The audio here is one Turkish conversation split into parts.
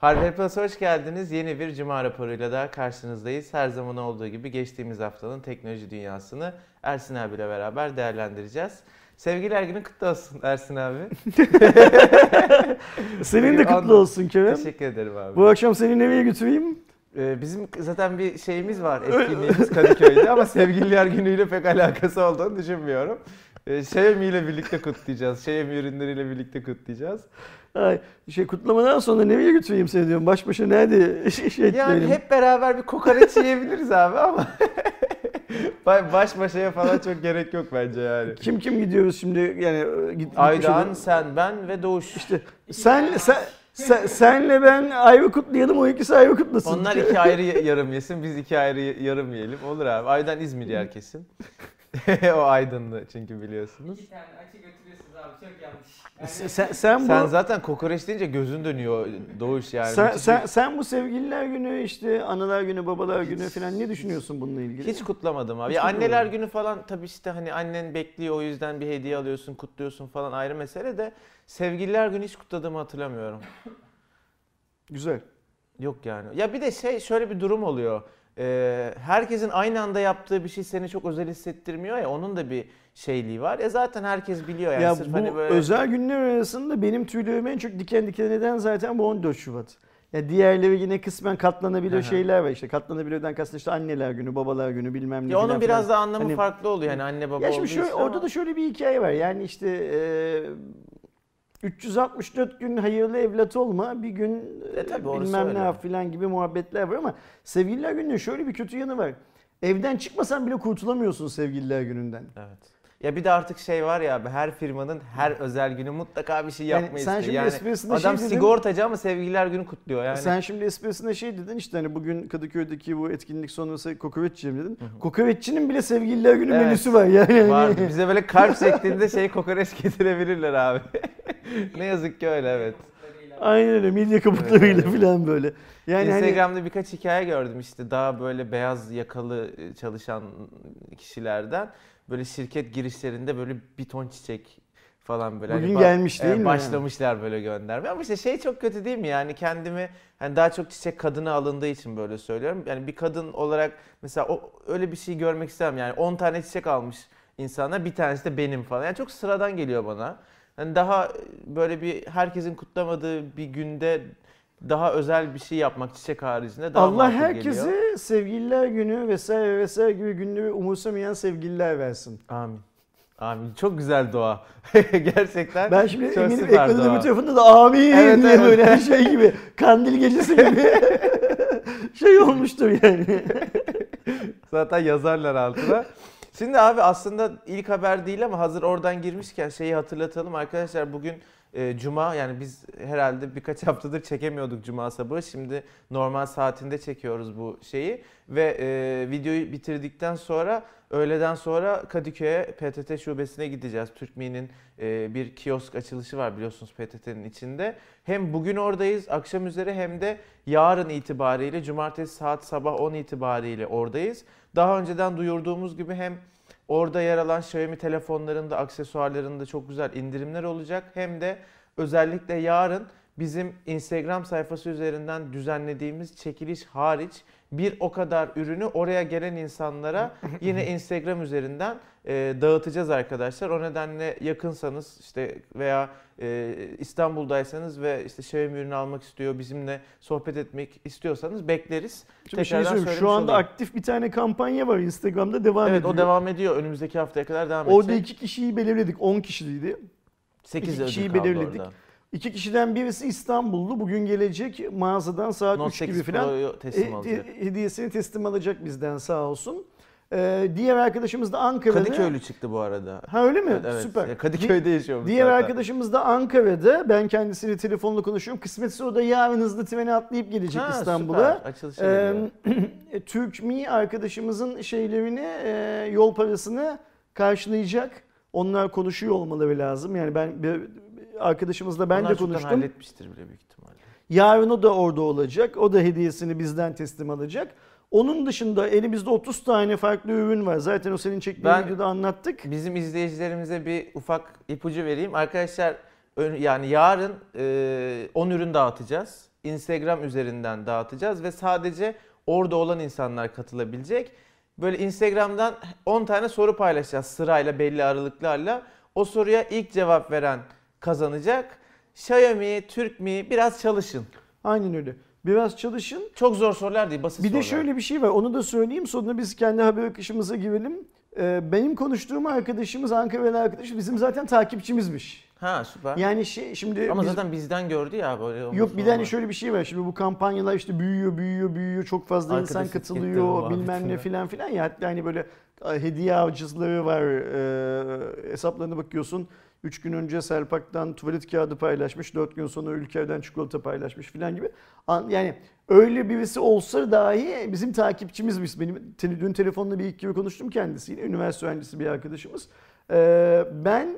Harvey Plus'a hoş geldiniz. Yeni bir Cuma raporuyla daha karşınızdayız. Her zaman olduğu gibi geçtiğimiz haftanın teknoloji dünyasını Ersin abiyle beraber değerlendireceğiz. Sevgiler günü kutlu olsun Ersin abi. Senin de kutlu olsun Kerem. Teşekkür ederim abi. Bu akşam seni nereye götüreyim? Ee, bizim zaten bir şeyimiz var, etkinliğimiz Kadıköy'de ama sevgililer günüyle pek alakası olduğunu düşünmüyorum. Ee, Xiaomi ile birlikte kutlayacağız. Xiaomi ürünleriyle birlikte kutlayacağız. Ay, şey kutlamadan sonra nereye götüreyim seni diyorum. Baş başa nerede şey, Yani etmeyelim. hep beraber bir kokoreç yiyebiliriz abi ama Ba- baş başaya falan çok gerek yok bence yani. Kim kim gidiyoruz şimdi yani e, git, Aydan, sen, ben ve Doğuş. İşte sen, sen, sen- senle ben ayrı kutlayalım o ikisi ayrı kutlasın. Onlar iki ayrı yarım yesin, biz iki ayrı yarım yiyelim. Olur abi. Aydan İzmir yer kesin. o Aydınlı çünkü biliyorsunuz. İki tane açı götürüyorsunuz abi çok yanlış. Sen, sen, sen bu Sen zaten kokoreç deyince gözün dönüyor Doğuş yani. sen, Müthiş sen, bir- sen bu sevgililer günü işte analar günü babalar günü falan ne düşünüyorsun bununla ilgili? Hiç kutlamadım abi. Hiç Ya anneler günü falan tabii işte hani annen bekliyor o yüzden bir hediye alıyorsun, kutluyorsun falan ayrı mesele de sevgililer günü hiç kutladığımı hatırlamıyorum. Güzel. Yok yani. Ya bir de şey şöyle bir durum oluyor. Ee, herkesin aynı anda yaptığı bir şey seni çok özel hissettirmiyor ya onun da bir şeyliği var. E zaten herkes biliyor yani ya sırf bu hani böyle özel günler arasında benim tüylerimi en çok diken diken eden zaten bu 14 Şubat. Ya diğerleri yine kısmen katlanabilir Aha. şeyler var işte. Katlanabilirden kastım işte anneler günü, babalar günü bilmem ne ya onun biraz filan. da anlamı Hani- farklı oluyor yani anne baba Ya şimdi şöyle, orada ama- da şöyle bir hikaye var. Yani işte e, 364 gün hayırlı evlat olma, bir gün E tabii bilmem öyle. ne filan gibi muhabbetler var ama sevgililer gününün şöyle bir kötü yanı var. Evden çıkmasan bile kurtulamıyorsun sevgililer gününden. Evet. Ya bir de artık şey var ya abi her firmanın her özel günü mutlaka bir şey Yani yapmayı sen istiyor. şimdi Yani esprisine adam şey dedin- sigortacı ama sevgililer günü kutluyor yani. Sen şimdi esprisine şey dedin işte hani bugün Kadıköy'deki bu etkinlik sonrası kokoreç yiyeceğim dedin. Kokoreççinin bile sevgililer günü Evet. menüsü var yani. Var. Bize böyle kalp şeklinde şey kokoreç getirebilirler abi. ne yazık ki öyle evet. Aynen öyle midye kabuklarıyla Evet, evet. falan böyle. Yani hani Instagram'da birkaç hikaye gördüm işte daha böyle beyaz yakalı e, çalışan kişilerden böyle şirket girişlerinde böyle bir ton çiçek falan böyle. Bugün bak- gelmiş değil e, mi Başlamışlar böyle göndermeye ama işte şey çok kötü değil mi yani kendimi hani daha çok çiçek kadına alındığı için böyle söylüyorum. Yani bir kadın olarak mesela o öyle bir şey görmek istemem yani 10 tane çiçek almış insana bir tanesi de benim falan. Yani çok sıradan geliyor bana. Hani daha böyle bir herkesin kutlamadığı bir günde daha özel bir şey yapmak çiçek haricinde daha Allah herkese geliyor. sevgililer günü vesaire vesaire gibi günleri umursamayan sevgililer versin. Amin. Amin. Çok güzel dua. Gerçekten Ben şimdi çok eminim ekranın öbür tarafında da amin Evet, diye evet. böyle şey gibi kandil gecesi gibi şey olmuştur yani. Zaten yazarlar altına. Şimdi abi aslında ilk haber değil ama hazır oradan girmişken şeyi hatırlatalım. Arkadaşlar bugün e, Cuma yani biz herhalde birkaç haftadır çekemiyorduk Cuma sabahı. Şimdi normal saatinde çekiyoruz bu şeyi. Ve e, videoyu bitirdikten sonra öğleden sonra Kadıköy'e PTT şubesine gideceğiz. Türkmi'nin e, bir kiosk açılışı var biliyorsunuz PTT'nin içinde. Hem bugün oradayız akşam üzere hem de yarın itibariyle cumartesi saat sabah 10 itibariyle oradayız. Daha önceden duyurduğumuz gibi hem orada yer alan Xiaomi telefonlarında, aksesuarlarında çok güzel indirimler olacak. Hem de özellikle yarın bizim Instagram sayfası üzerinden düzenlediğimiz çekiliş hariç bir o kadar ürünü oraya gelen insanlara yine Instagram üzerinden e, dağıtacağız arkadaşlar. O nedenle yakınsanız işte veya e, İstanbul'daysanız ve işte Xiaomi ürünü almak istiyor, bizimle sohbet etmek istiyorsanız bekleriz. Şimdi şey söyleyeyim. Şu anda olayım. aktif bir tane kampanya var Instagram'da devam Evet ediyor. o devam ediyor. Önümüzdeki haftaya kadar devam Orada edecek. iki kişiyi belirledik. 10 kişiydi. 8 iki ödül kişiyi belirledik. orada. İki kişiden birisi İstanbullu. Bugün gelecek mağazadan saat Note 3 gibi 8 falan teslim e, hediyesini teslim alacak bizden sağ olsun. Ee, diğer arkadaşımız da Ankara'da. Kadıköylü çıktı bu arada. Ha öyle mi? Evet, evet. Süper. Ya Kadıköy'de yaşıyormuş Diğer zaten. arkadaşımız da Ankara'da. Ben kendisiyle telefonla konuşuyorum. Kısmetse o da yarın hızlı trene atlayıp gelecek Ha, İstanbul'a. Ee. Türk Mi arkadaşımızın şeylerini, e, yol parasını karşılayacak. Onlar konuşuyor olmaları lazım. Yani ben bir arkadaşımızla ben Onlar de konuştum. halletmiştir bile büyük ihtimalle. Yarın o da orada olacak. O da hediyesini bizden teslim alacak. Onun dışında elimizde 30 tane farklı ürün var. Zaten o senin çektiğin Ben- videoda anlattık. Bizim izleyicilerimize bir ufak ipucu vereyim. Arkadaşlar Yani yarın e, 10 ürün dağıtacağız. Instagram üzerinden dağıtacağız ve sadece orada olan insanlar katılabilecek. Böyle Instagram'dan 10 tane soru paylaşacağız sırayla belli aralıklarla. O soruya ilk cevap veren kazanacak. Xiaomi, Türk mi biraz çalışın. Aynen öyle. Biraz çalışın. Çok zor sorular değil, basit Bir de sorular. şöyle bir şey var. Onu da söyleyeyim. Sonra biz kendi haber akışımıza girelim. Ee, benim konuştuğum arkadaşımız Ankara'lı arkadaş bizim zaten takipçimizmiş. Ha süper. Yani şey şimdi Ama biz- zaten bizden gördü ya böyle. Yok bir de hani şöyle bir şey var. Şimdi bu kampanyalar işte büyüyor, büyüyor, büyüyor. Çok fazla Arkadaş insan katılıyor, bilmem ne filan filan ya. Hatta hani böyle e, hediye avcıları var. E, hesaplarına bakıyorsun. 3 gün önce Selpak'tan tuvalet kağıdı paylaşmış. 4 gün sonra Ülker'den çikolata paylaşmış filan gibi. An- Yani öyle birisi olsa dahi bizim takipçimizmiş. Benim te- dün telefonla bir iki kere konuştum kendisiyle. Üniversite öğrencisi bir arkadaşımız. E, ben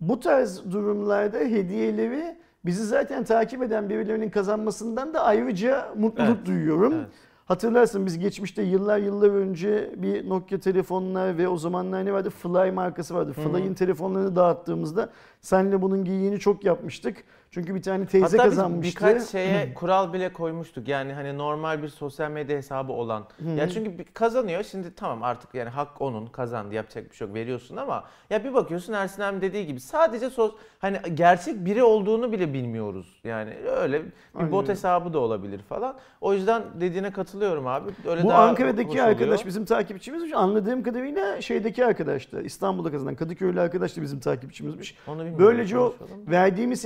bu tarz durumlarda hediyeleri bizi zaten takip eden birilerinin kazanmasından da ayrıca mutluluk Evet, duyuyorum. evet. Hatırlarsın biz geçmişte yıllar yıllar önce bir Nokia telefonlar ve o zamanlar ne vardı? Fly markası vardı. Fly'in telefonlarını dağıttığımızda senle bunun geyiğini çok yapmıştık. Çünkü bir tane teyze Hatta kazanmıştı. birkaç şeye kural bile koymuştuk. Yani hani normal bir sosyal medya hesabı olan. Ya çünkü bir kazanıyor. Şimdi tamam artık yani hak onun kazandı yapacak bir şey yok veriyorsun ama ya bir bakıyorsun Ersin abi dediği gibi sadece sos hani gerçek biri olduğunu bile bilmiyoruz. Yani öyle bir Aynen bot hesabı da olabilir falan. O yüzden dediğine katılıyorum abi. Öyle Bu daha Ankara'daki arkadaş bizim takipçimizmiş. Anladığım kadarıyla şeydeki arkadaştı. İstanbul'da kazanan Kadıköylü arkadaş da bizim takipçimizmiş. Böylece o verdiğimiz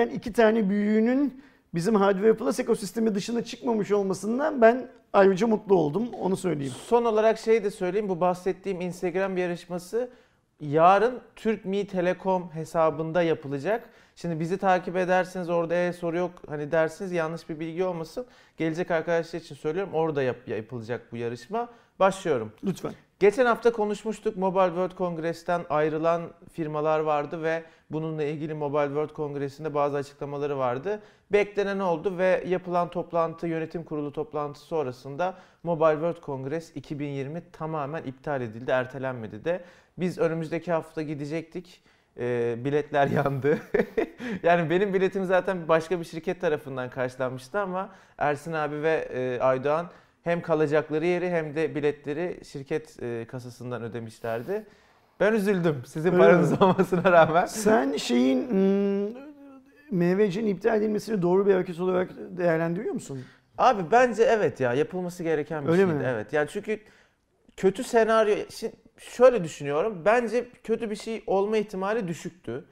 hediyelerden iki tane büyüğünün bizim Hardware Plus ekosistemi dışına çıkmamış olmasından ben ayrıca mutlu oldum. Onu söyleyeyim. Son olarak şey de söyleyeyim. Bu bahsettiğim Instagram yarışması yarın Türk Mi Telekom hesabında yapılacak. Şimdi bizi takip ederseniz orada e, soru yok hani dersiniz yanlış bir bilgi olmasın. Gelecek arkadaşlar için söylüyorum orada yap, yapılacak bu yarışma. Başlıyorum. Lütfen. Geçen hafta konuşmuştuk. Mobile World Congress'ten ayrılan firmalar vardı ve bununla ilgili Mobile World Congress'inde bazı açıklamaları vardı. Beklenen oldu ve yapılan toplantı, yönetim kurulu toplantısı sonrasında Mobile World Congress 2020 tamamen iptal edildi, ertelenmedi de. Biz önümüzdeki hafta gidecektik. Ee, biletler yandı. yani benim biletim zaten başka bir şirket tarafından karşılanmıştı ama Ersin abi ve e, Aydoğan hem kalacakları yeri hem de biletleri şirket e, kasasından ödemişlerdi. Ben üzüldüm sizin paranız mi? olmasına rağmen. Sen şeyin hmm, MVC'nin iptal edilmesini doğru bir hareket olarak değerlendiriyor musun? Abi bence evet ya yapılması gereken bir Öyle şeydi. mi? Evet. Yani çünkü kötü senaryo şimdi şöyle düşünüyorum. Bence kötü bir şey olma ihtimali düşüktü.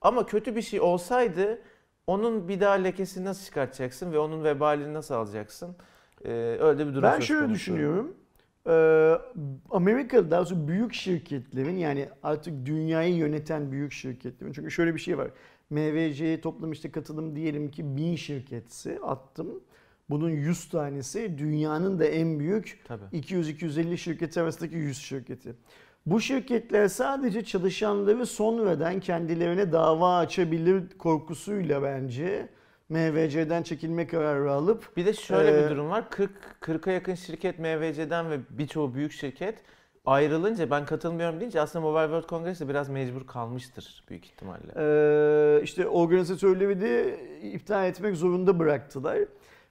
Ama kötü bir şey olsaydı onun bir daha lekesini nasıl çıkartacaksın ve onun vebalini nasıl alacaksın? Ee, öyle bir durum Ben şöyle konusu. düşünüyorum. Ee, Amerika'da daha doğrusu büyük şirketlerin yani artık dünyayı yöneten büyük şirketlerin çünkü şöyle bir şey var. MVC'ye toplam işte katılım diyelim ki 1000 şirketse attım. Bunun 100 tanesi dünyanın da en büyük Tabii. 200-250 şirketi arasındaki 100 şirketi. Bu şirketler sadece çalışanları sonradan kendilerine dava açabilir korkusuyla bence MVC'den çekilme kararı alıp Bir de şöyle Ee, bir durum var. 40 40'a yakın şirket MVC'den ve birçoğu büyük şirket ayrılınca ben katılmıyorum deyince aslında Mobile World Congress de biraz mecbur kalmıştır büyük ihtimalle. Ee, işte organizatörleri de iptal etmek zorunda bıraktılar.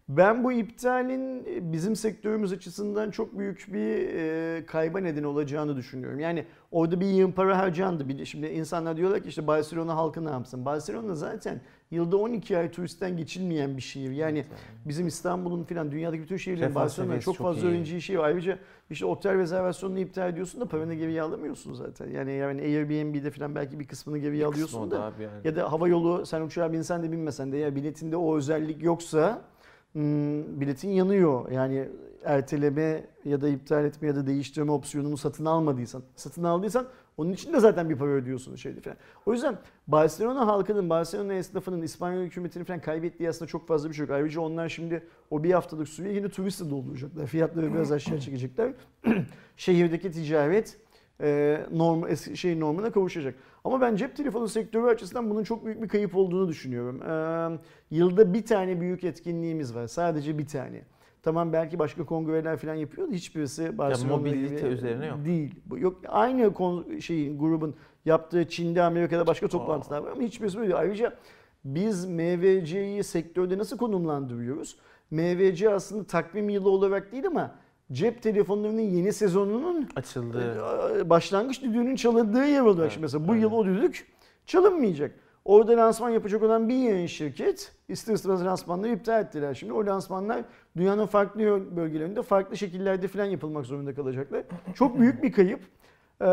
Ben bu iptalin bizim sektörümüz açısından çok büyük bir e, kayba neden olacağını düşünüyorum. Yani orada bir yığın para harcandı. Bir şimdi insanlar diyorlar ki işte Barcelona halkı ne yapsın? Barcelona zaten yılda 12 ay turistten geçilmeyen bir şehir. Yani bizim İstanbul'un falan dünyadaki bütün şehirlerin Barcelona'da çok çok fazla iyi. öğrenci işi var. Ayrıca işte otel rezervasyonunu iptal ediyorsun da paranı geriye alamıyorsun zaten. Yani yani Airbnb'de falan belki bir kısmını geriye Kısmı alıyorsun da. yani. Ya da hava yolu sen uçağa binsen de binmesen de ya biletinde o özellik yoksa biletin yanıyor. Yani erteleme ya da iptal etme ya da değiştirme opsiyonunu satın almadıysan, satın aldıysan onun için de zaten bir para ödüyorsun şeydi falan. O yüzden Barcelona halkının, Barcelona esnafının, İspanyol hükümetinin falan kaybettiği aslında çok fazla bir şey yok. Ayrıca onlar şimdi o bir haftalık süreyi yine turistle dolduracaklar. Fiyatları biraz aşağı çekecekler. Şehirdeki ticaret e, norm, eski şey normuna kavuşacak. Ama ben cep telefonu sektörü açısından bunun çok büyük bir kayıp olduğunu düşünüyorum. Ee, yılda bir tane büyük etkinliğimiz var. Sadece bir tane. Tamam belki başka kongreler falan yapıyor da hiçbirisi Barcelona mobilite gibi üzerine yok. Değil. Yok aynı kon, şeyin grubun yaptığı Çin'de Amerika'da başka toplantılar var ama hiçbirisi böyle. Ayrıca biz MVC'yi sektörde nasıl konumlandırıyoruz? MVC aslında takvim yılı olarak değil ama cep telefonlarının yeni sezonunun Açıldı. e, başlangıç düdüğünün çalındığı yer olarak. Evet, Şimdi mesela bu aynen. yıl o düdük çalınmayacak. Orada lansman yapacak olan bir yayın şirket ister istemez lansmanları iptal ettiler. Şimdi o lansmanlar dünyanın farklı bölgelerinde farklı şekillerde falan yapılmak zorunda kalacaklar. Çok büyük bir kayıp. Ee,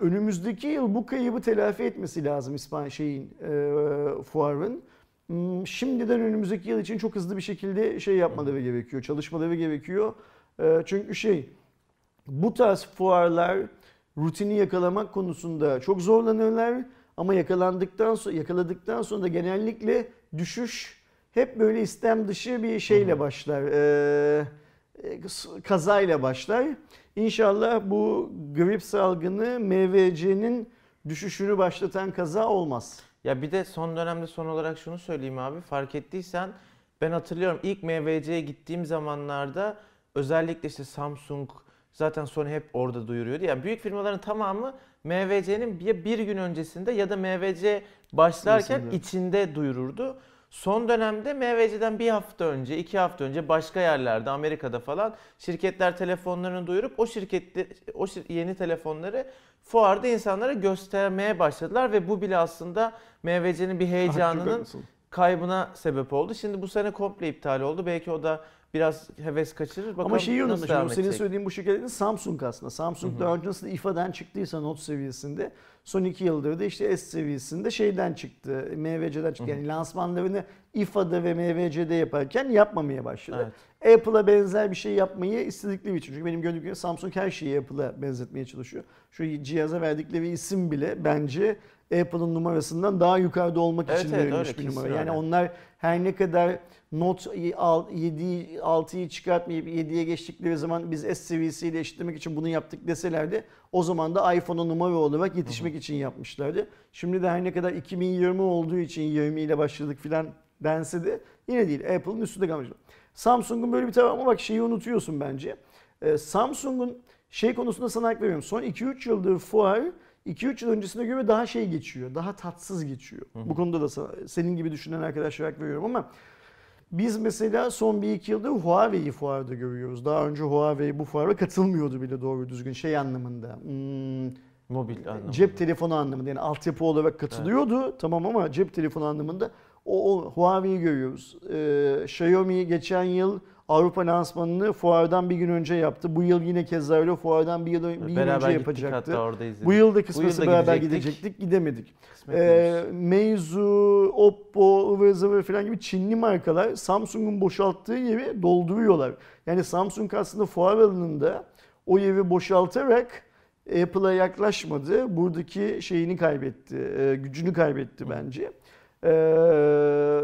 önümüzdeki yıl bu kaybı telafi etmesi lazım İspanya şeyin e, fuarın. Hmm, Şimdiden önümüzdeki yıl için çok hızlı bir şekilde şey yapmaları gerekiyor, çalışmaları gerekiyor. Ee, çünkü şey bu tarz fuarlar rutini yakalamak konusunda çok zorlanırlar ama yakalandıktan sonra yakaladıktan sonra da genellikle düşüş hep böyle istem dışı bir şeyle başlar. Ee, e, kazayla başlar. İnşallah bu grip salgını MVC'nin düşüşünü başlatan kaza olmaz. Ya bir de son dönemde son olarak şunu söyleyeyim abi. Fark ettiysen ben hatırlıyorum ilk MVC'ye gittiğim zamanlarda özellikle işte Samsung zaten Sony hep orada duyuruyordu. Yani büyük firmaların tamamı MVC'nin bir, bir gün öncesinde ya da MVC başlarken Içinde. içinde duyururdu. Son dönemde MVC'den bir hafta önce, iki hafta önce başka yerlerde, Amerika'da falan şirketler telefonlarını duyurup o şirkette o şir- yeni telefonları fuarda insanlara göstermeye başladılar ve bu bile aslında MVC'nin bir heyecanının kaybına sebep oldu. Şimdi bu sene komple iptal oldu. Belki o da biraz heves kaçırır. Bakalım Ama şeyi o senin söylediğin bu şirketlerin Samsung aslında. Samsung Hı hı. daha önce nasıl IFA'dan çıktıysa not seviyesinde son iki yıldır da işte S seviyesinde şeyden çıktı. MVC'den çıktı. Hı hı. Yani lansmanlarını IFA'da ve MVC'de yaparken yapmamaya başladı. Evet. Apple'a benzer bir şey yapmayı istedikleri için. Çünkü benim gördüğüm gibi Samsung her şeyi Apple'a benzetmeye çalışıyor. Şu cihaza verdikleri isim bile bence Apple'ın numarasından daha yukarıda olmak Evet, için evet, verilmiş öyle, bir numara. Yani öyle. onlar her ne kadar Note 7, 6'yı çıkartmayıp 7'ye geçtikleri zaman biz S seviyesiyle eşitlemek için bunu yaptık deselerdi o zaman da iPhone'a numara olarak yetişmek için yapmışlardı. Şimdi de her ne kadar 2020 olduğu için 20 ile başladık filan dense de yine değil Apple'ın üstünde kalmış. Samsung'un böyle bir tarafı ama bak şeyi unutuyorsun bence. Ee, Samsung'un şey konusunda sana hak veriyorum. Son 2-3 yıldır fuar 2-3 yıl öncesine göre daha şey geçiyor. Daha tatsız geçiyor. Bu konuda da sana- senin gibi düşünen arkadaşlara hak veriyorum ama biz mesela son bir iki yıldır Huawei'yi fuarda görüyoruz. Daha önce Huawei bu fuara katılmıyordu bile doğru düzgün şey anlamında. Hmm, Mobil anlamında. cep telefonu anlamında yani altyapı olarak katılıyordu tamam ama cep telefonu anlamında o, o Huawei'yi görüyoruz. Ee, Xiaomi geçen yıl Avrupa lansmanını fuardan bir gün önce yaptı. Bu yıl yine keza öyle fuardan bir yıl, bir Beraber önce yapacaktı. hatta orada izledik. Bu yıl da kısmetse beraber gidecektik. gidecektik, gidemedik. Ee. Meizu, Oppo, ıvır zıvır falan gibi Çinli markalar Samsung'un boşalttığı yeri dolduruyorlar. Yani Samsung aslında fuar alanında o yeri boşaltarak Apple'a yaklaşmadı. Buradaki şeyini kaybetti, e, gücünü kaybetti bence. Ee,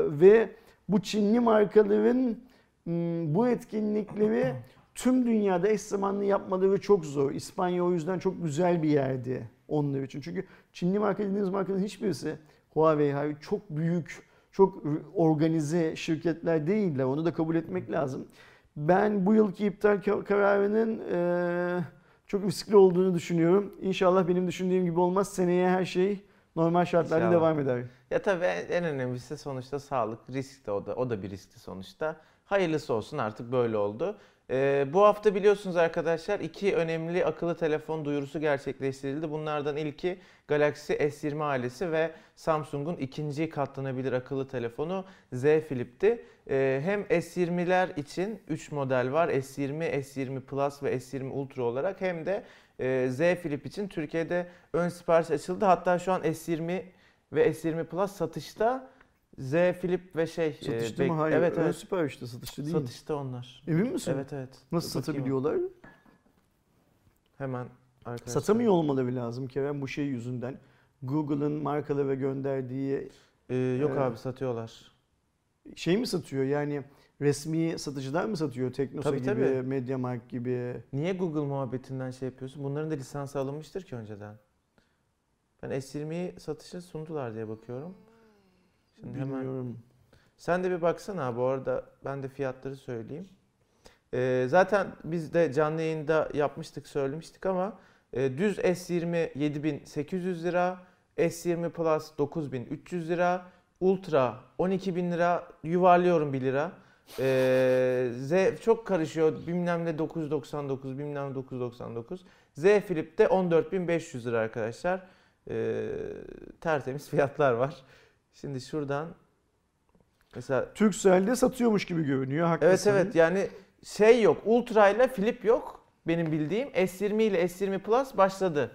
ve bu Çinli markaların bu etkinlikleri tüm dünyada eş zamanlı yapmaları çok zor. İspanya o yüzden çok güzel bir yerdi onlar için. Çünkü Çinli marka dediğiniz markanın hiçbirisi Huawei hariç çok büyük, çok organize şirketler değiller. Onu da kabul etmek lazım. Ben bu yılki iptal ka- kararının eee, çok riskli olduğunu düşünüyorum. İnşallah benim düşündüğüm gibi olmaz. Seneye her şey normal şartlarda İnşallah. devam eder. Ya tabii en önemlisi sonuçta sağlık. Risk de o da, o da bir riskti sonuçta. Hayırlısı olsun artık böyle oldu. Ee, bu hafta biliyorsunuz arkadaşlar iki önemli akıllı telefon duyurusu gerçekleştirildi. Bunlardan ilki Galaxy S20 ailesi ve Samsung'un ikinci katlanabilir akıllı telefonu Z Flip'ti. Ee, hem S20'ler için 3 model var. S20, S20 Plus ve S20 Ultra olarak hem de e, Z Flip için Türkiye'de ön sipariş açıldı. Hatta şu an S20 ve S20 Plus satışta Z Flip ve şey e, Satışta bek- mı? Hayır. Evet evet. siparişte satışta değil mi? Satışta onlar. Emin misin? Evet evet. Nasıl Bakayım satabiliyorlar? Hemen arkadaşlar. Satamıyor olmaları lazım Kerem bu şey yüzünden. Google'ın markalara gönderdiği Ee, yok Evet. abi satıyorlar. şey mi satıyor? Yani resmi satıcılar mı satıyor? Teknosa Tabii, gibi, tabii. Mediamarkt gibi. Niye Google muhabbetinden şey yapıyorsun? Bunların da lisansı alınmıştır ki önceden. Ben S20'yi satışa sundular diye bakıyorum. Şimdi hemen Bilmiyorum. sen de bir baksana abi. Bu arada ben de fiyatları söyleyeyim. Ee, zaten biz de canlı yayında yapmıştık, söylemiştik ama e, düz S20 7800 lira, S20 Plus 9300 lira, Ultra 12000 lira, yuvarlıyorum 1 lira. Ee, Z çok karışıyor. Bilmem ne 999, bilmem ne 999. Z Flip de 14500 lira arkadaşlar. Ee, tertemiz fiyatlar var. Şimdi şuradan mesela Turkcell'de satıyormuş gibi görünüyor. Haklısın. Evet evet yani şey yok. Ultra ile Flip yok benim bildiğim. S20 ile S20 Plus başladı.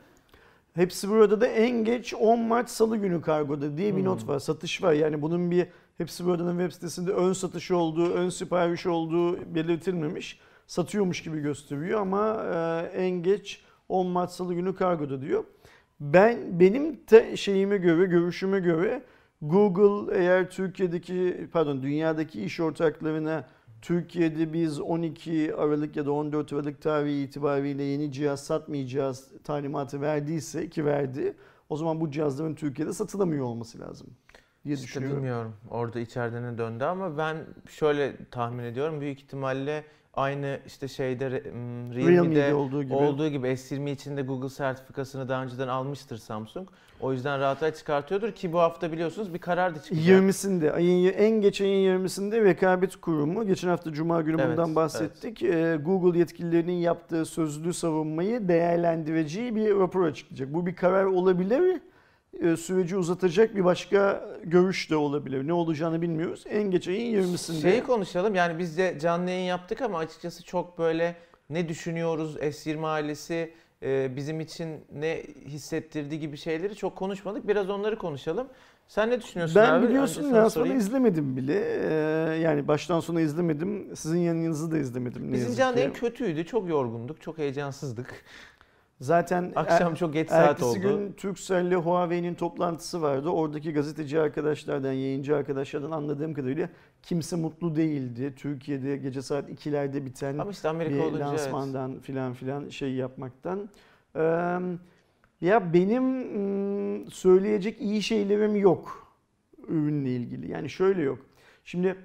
Hepsi burada da en geç 10 Mart Salı günü kargoda diye bir Hmm. not var. Satış var. Yani bunun bir Hepsi buradanın web sitesinde ön satış olduğu, ön sipariş olduğu belirtilmemiş. Satıyormuş gibi gösteriyor ama e, en geç 10 Mart Salı günü kargoda diyor. Ben benim te şeyime göre, görüşüme göre Google eğer Türkiye'deki pardon dünyadaki iş ortaklarına Türkiye'de biz 12 Aralık ya da 14 Aralık tarihi itibariyle yeni cihaz satmayacağız talimatı verdiyse ki verdi. O zaman bu cihazların Türkiye'de satılamıyor olması lazım diye İşte düşünüyorum. bilmiyorum orada içeride ne döndü ama ben şöyle tahmin ediyorum. Büyük ihtimalle aynı işte şeyde Realme'de Realme'de olduğu gibi. olduğu gibi S20 içinde Google sertifikasını daha önceden almıştır Samsung. O yüzden rahat rahat çıkartıyordur ki bu hafta biliyorsunuz bir karar da çıkacak. 20'sinde, ayın, en geç ayın 20'sinde Rekabet Kurumu, geçen hafta Cuma günü Evet, bundan bahsettik. Ee, Google yetkililerinin yaptığı sözlü savunmayı değerlendireceği bir rapor açıklayacak. Bu bir karar olabilir, ee, süreci uzatacak bir başka görüş de olabilir. Ne olacağını bilmiyoruz. En geç ayın 20'sinde. Şeyi konuşalım yani biz de canlı yayın yaptık ama açıkçası çok böyle ne düşünüyoruz S20 ailesi e, bizim için ne hissettirdi gibi şeyleri çok konuşmadık. Biraz onları konuşalım. Sen ne düşünüyorsun Ben abi? biliyorsun Önce sana lansmanı izlemedim bile. Ee, yani baştan sona izlemedim. Sizin yayınınızı da izlemedim Bizim canlı yayın kötüydü. Çok yorgunduk. Çok heyecansızdık. Zaten Akşam çok geç saat Ertesi oldu. gün Turkcell ile Huawei'nin toplantısı vardı. Oradaki gazeteci arkadaşlardan, yayıncı arkadaşlardan anladığım kadarıyla kimse mutlu değildi. Türkiye'de gece saat 2'lerde biten Ama işte Amerika bir olunca evet. lansmandan filan filan şey yapmaktan. Ee, ya benim söyleyecek iyi şeylerim yok ürünle ilgili. Yani şöyle yok. Şimdi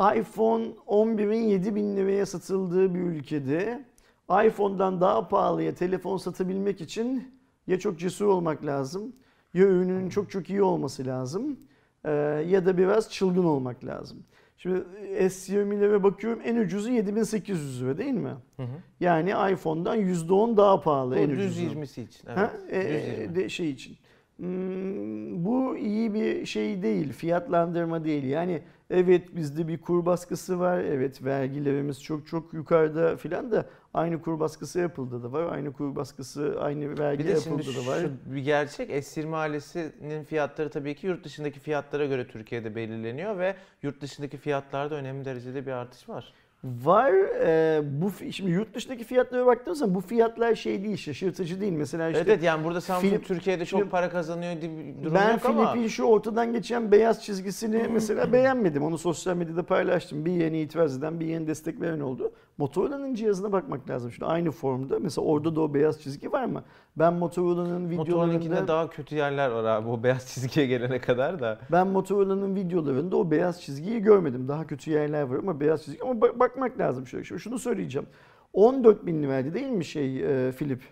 iPhone 11'in 7000 liraya satıldığı bir ülkede iPhone'dan daha pahalıya telefon satabilmek için ya çok cesur olmak lazım ya ürünün çok çok iyi olması lazım eee, ya da biraz çılgın olmak lazım. Şimdi S20'lere bakıyorum en ucuzu 7800 lira değil mi? Hı hı. Yani iPhone'dan %10 daha pahalı Bu en ucuzu. 20'si için. Evet. Ha, e, 20. de şey için. Hmm, bu iyi bir şey değil, fiyatlandırma değil. Yani evet bizde bir kur baskısı var, evet vergilerimiz çok çok yukarıda filan da aynı kur baskısı yapıldı da var, aynı kur baskısı, aynı vergi Bir de şimdi yapıldı da var. şu bir gerçek S20 ailesinin fiyatları tabii ki yurt dışındaki fiyatlara göre Türkiye'de belirleniyor ve yurt dışındaki fiyatlarda önemli derecede bir artış var. Var. e, bu şimdi yurt dışındaki fiyatlara baktığımız zaman bu fiyatlar şey değil, şaşırtıcı değil. Mesela işte evet, evet yani burada Samsung film- Türkiye'de çok para kazanıyor diye bir durum ben yok ama Filip'in şu ortadan geçen beyaz çizgisini mesela beğenmedim. Onu sosyal medyada paylaştım. Bir yeni itiraz eden, bir yeni destek veren oldu. Motorola'nın cihazına bakmak lazım. Şimdi aynı formda. Mesela orada da o beyaz çizgi var mı? Ben Motorola'nın Motorola'nınkinde videolarında daha kötü yerler var abi o beyaz çizgiye gelene kadar da. ben Motorola'nın videolarında o beyaz çizgiyi görmedim. Daha kötü yerler var ama beyaz çizgi. Ama bak- bakmak lazım şöyle. Şimdi şunu söyleyeceğim. 14 bin liraydı değil mi şey e, Filip?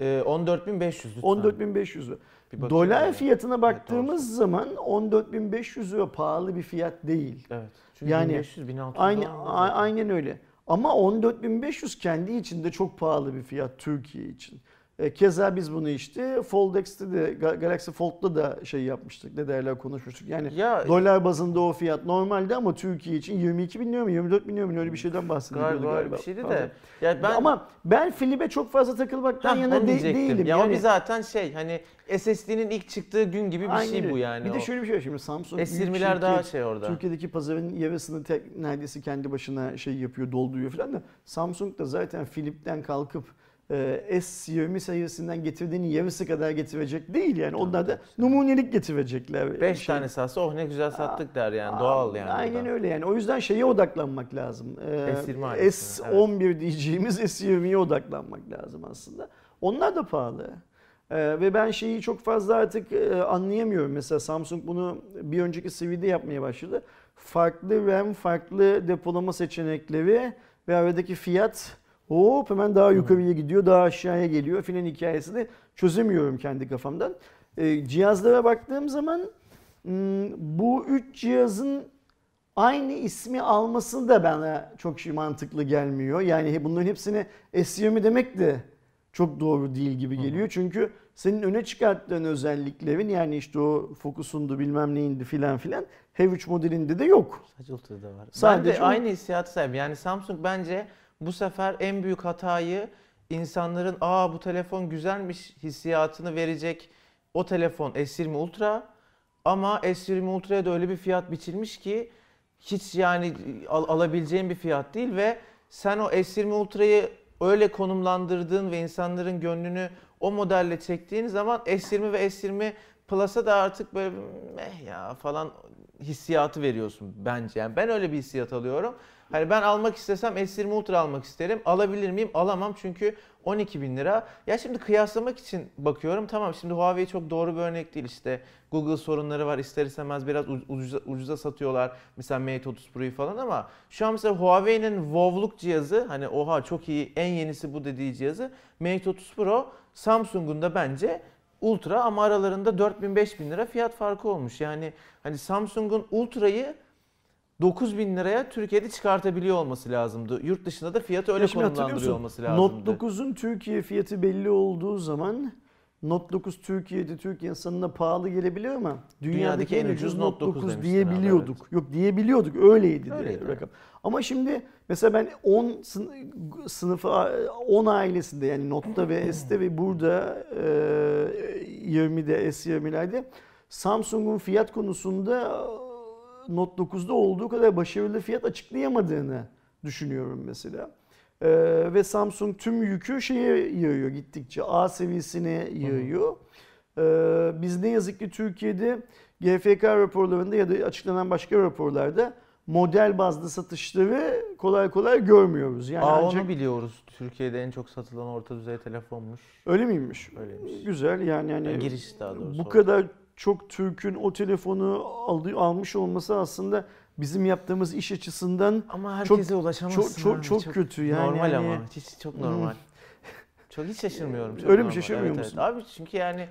Ee, 14.500 lütfen. 14.500 lira. Bir Dolar yani. fiyatına baktığımız zaman 14.500 lira pahalı bir fiyat değil. Evet. Çünkü Yani 1500 1600 Aynı, a- aynen öyle. Ama 14.500 kendi içinde çok pahalı bir fiyat Türkiye için. E, keza biz bunu işte Fold X'te de Ga- Galaxy Fold'da da şey yapmıştık. Ne derler konuşmuştuk. Yani Ya dolar bazında o fiyat normalde ama Türkiye için 22 bin lira mı 24 bin lira mı öyle bir şeyden bahsediliyordu galiba, galiba. bir şeydi Pardon. de. Ya ben Ama ben Filip'e çok fazla takılmaktan Hah, yana de- değilim. Ya yani, o bir zaten şey hani SSD'nin ilk çıktığı gün gibi bir Aynen şey bu yani. Bir de o. şöyle bir şey var şimdi Samsung büyük S20'ler daha şey orada. Türkiye'deki pazarın yarısını tek, neredeyse kendi başına şey yapıyor, dolduruyor falan da Samsung da zaten Philip'ten kalkıp S20 serisinden getirdiğinin yarısı kadar getirecek değil yani. Onlar da numunelik getirecekler. 5 Şey- tane satsa oh ne güzel sattık der yani doğal yani. Aynen bu da. öyle yani. O yüzden şeye odaklanmak lazım. S20 ailesine, S11 diyeceğimiz S20'ye odaklanmak lazım aslında. Onlar da pahalı. Ee, ve ben şeyi çok fazla artık e, anlayamıyorum. Mesela Samsung bunu bir önceki CV'de yapmaya başladı. Farklı RAM, farklı depolama seçenekleri ve aradaki fiyat hop hemen daha yukarıya gidiyor, daha aşağıya geliyor filan hikayesini çözemiyorum kendi kafamdan. Ee, cihazlara baktığım zaman hmm, bu üç cihazın aynı ismi alması da bana çok şey mantıklı gelmiyor. Yani bunların hepsine S20 demek de çok doğru değil gibi geliyor. Çünkü senin öne çıkarttığın özelliklerin yani işte o fokusundu bilmem neyindi filan filan H3 modelinde de yok. Sadece Ultra'da var. Sadece ben de o- aynı hissiyatı sahibim. Yani Samsung bence bu sefer en büyük hatayı insanların aa bu telefon güzelmiş hissiyatını verecek o telefon S20 Ultra ama S20 Ultra'ya da öyle bir fiyat biçilmiş ki hiç yani al- alabileceğin bir fiyat değil ve sen o S20 Ultra'yı öyle konumlandırdığın ve insanların gönlünü o modelle çektiğin zaman S20 ve S20 Plus'a da artık böyle meh ya falan hissiyatı veriyorsun bence. Yani ben öyle bir hissiyat alıyorum. Hani ben almak istesem S20 Ultra almak isterim. Alabilir miyim? Alamam çünkü 12 bin lira. Ya şimdi kıyaslamak için bakıyorum. Tamam şimdi Huawei çok doğru bir örnek değil işte. Google sorunları var. İster istemez biraz ucuza, ucuza satıyorlar. Mesela Mate 30 Pro'yu falan ama şu an mesela Huawei'nin Wow'luk cihazı hani oha çok iyi en yenisi bu dediği cihazı Mate 30 Pro Samsung'un da bence Ultra ama aralarında 4000-5000 lira fiyat farkı olmuş. Yani hani Samsung'un Ultra'yı 9000 liraya Türkiye'de çıkartabiliyor olması lazımdı. Yurt dışında da fiyatı öyle konumlandırıyor olması lazımdı. Note 9'un Türkiye fiyatı belli olduğu zaman Note 9 Türkiye'de Türk insanına pahalı gelebilir ama dünyadaki, en ucuz Note 9, demiştin abi, diyebiliyorduk. Yok diyebiliyorduk öyleydi, Öyleydi, de rakam. Ama şimdi mesela ben 10 sın- sınıfı 10 ailesinde yani Note'da ve S'te ve burada e, 20'de S20'lerde Samsung'un fiyat konusunda Note 9'da olduğu kadar başarılı fiyat açıklayamadığını düşünüyorum mesela. Ee, ve Samsung tüm yükü şeye yığıyor gittikçe A seviyesine yığıyor. Ee, biz ne yazık ki Türkiye'de GFK raporlarında ya da açıklanan başka raporlarda model bazlı satışları kolay kolay görmüyoruz. Yani Aa ancak onu biliyoruz. Türkiye'de en çok satılan orta düzey telefonmuş. öyle miymiş? Öyleymiş. Güzel yani yani Yani giriş daha doğrusu. bu kadar çok Türk'ün o telefonu aldı, almış olması aslında bizim yaptığımız iş açısından Ama herkese ulaşamazsın. çok- abi. çok kötü yani. Normal Yani- ama. Hiç çok normal. çok hiç şaşırmıyorum. Çok Öyle mi normal. şaşırmıyor Evet, musun? Evet. Abi çünkü yani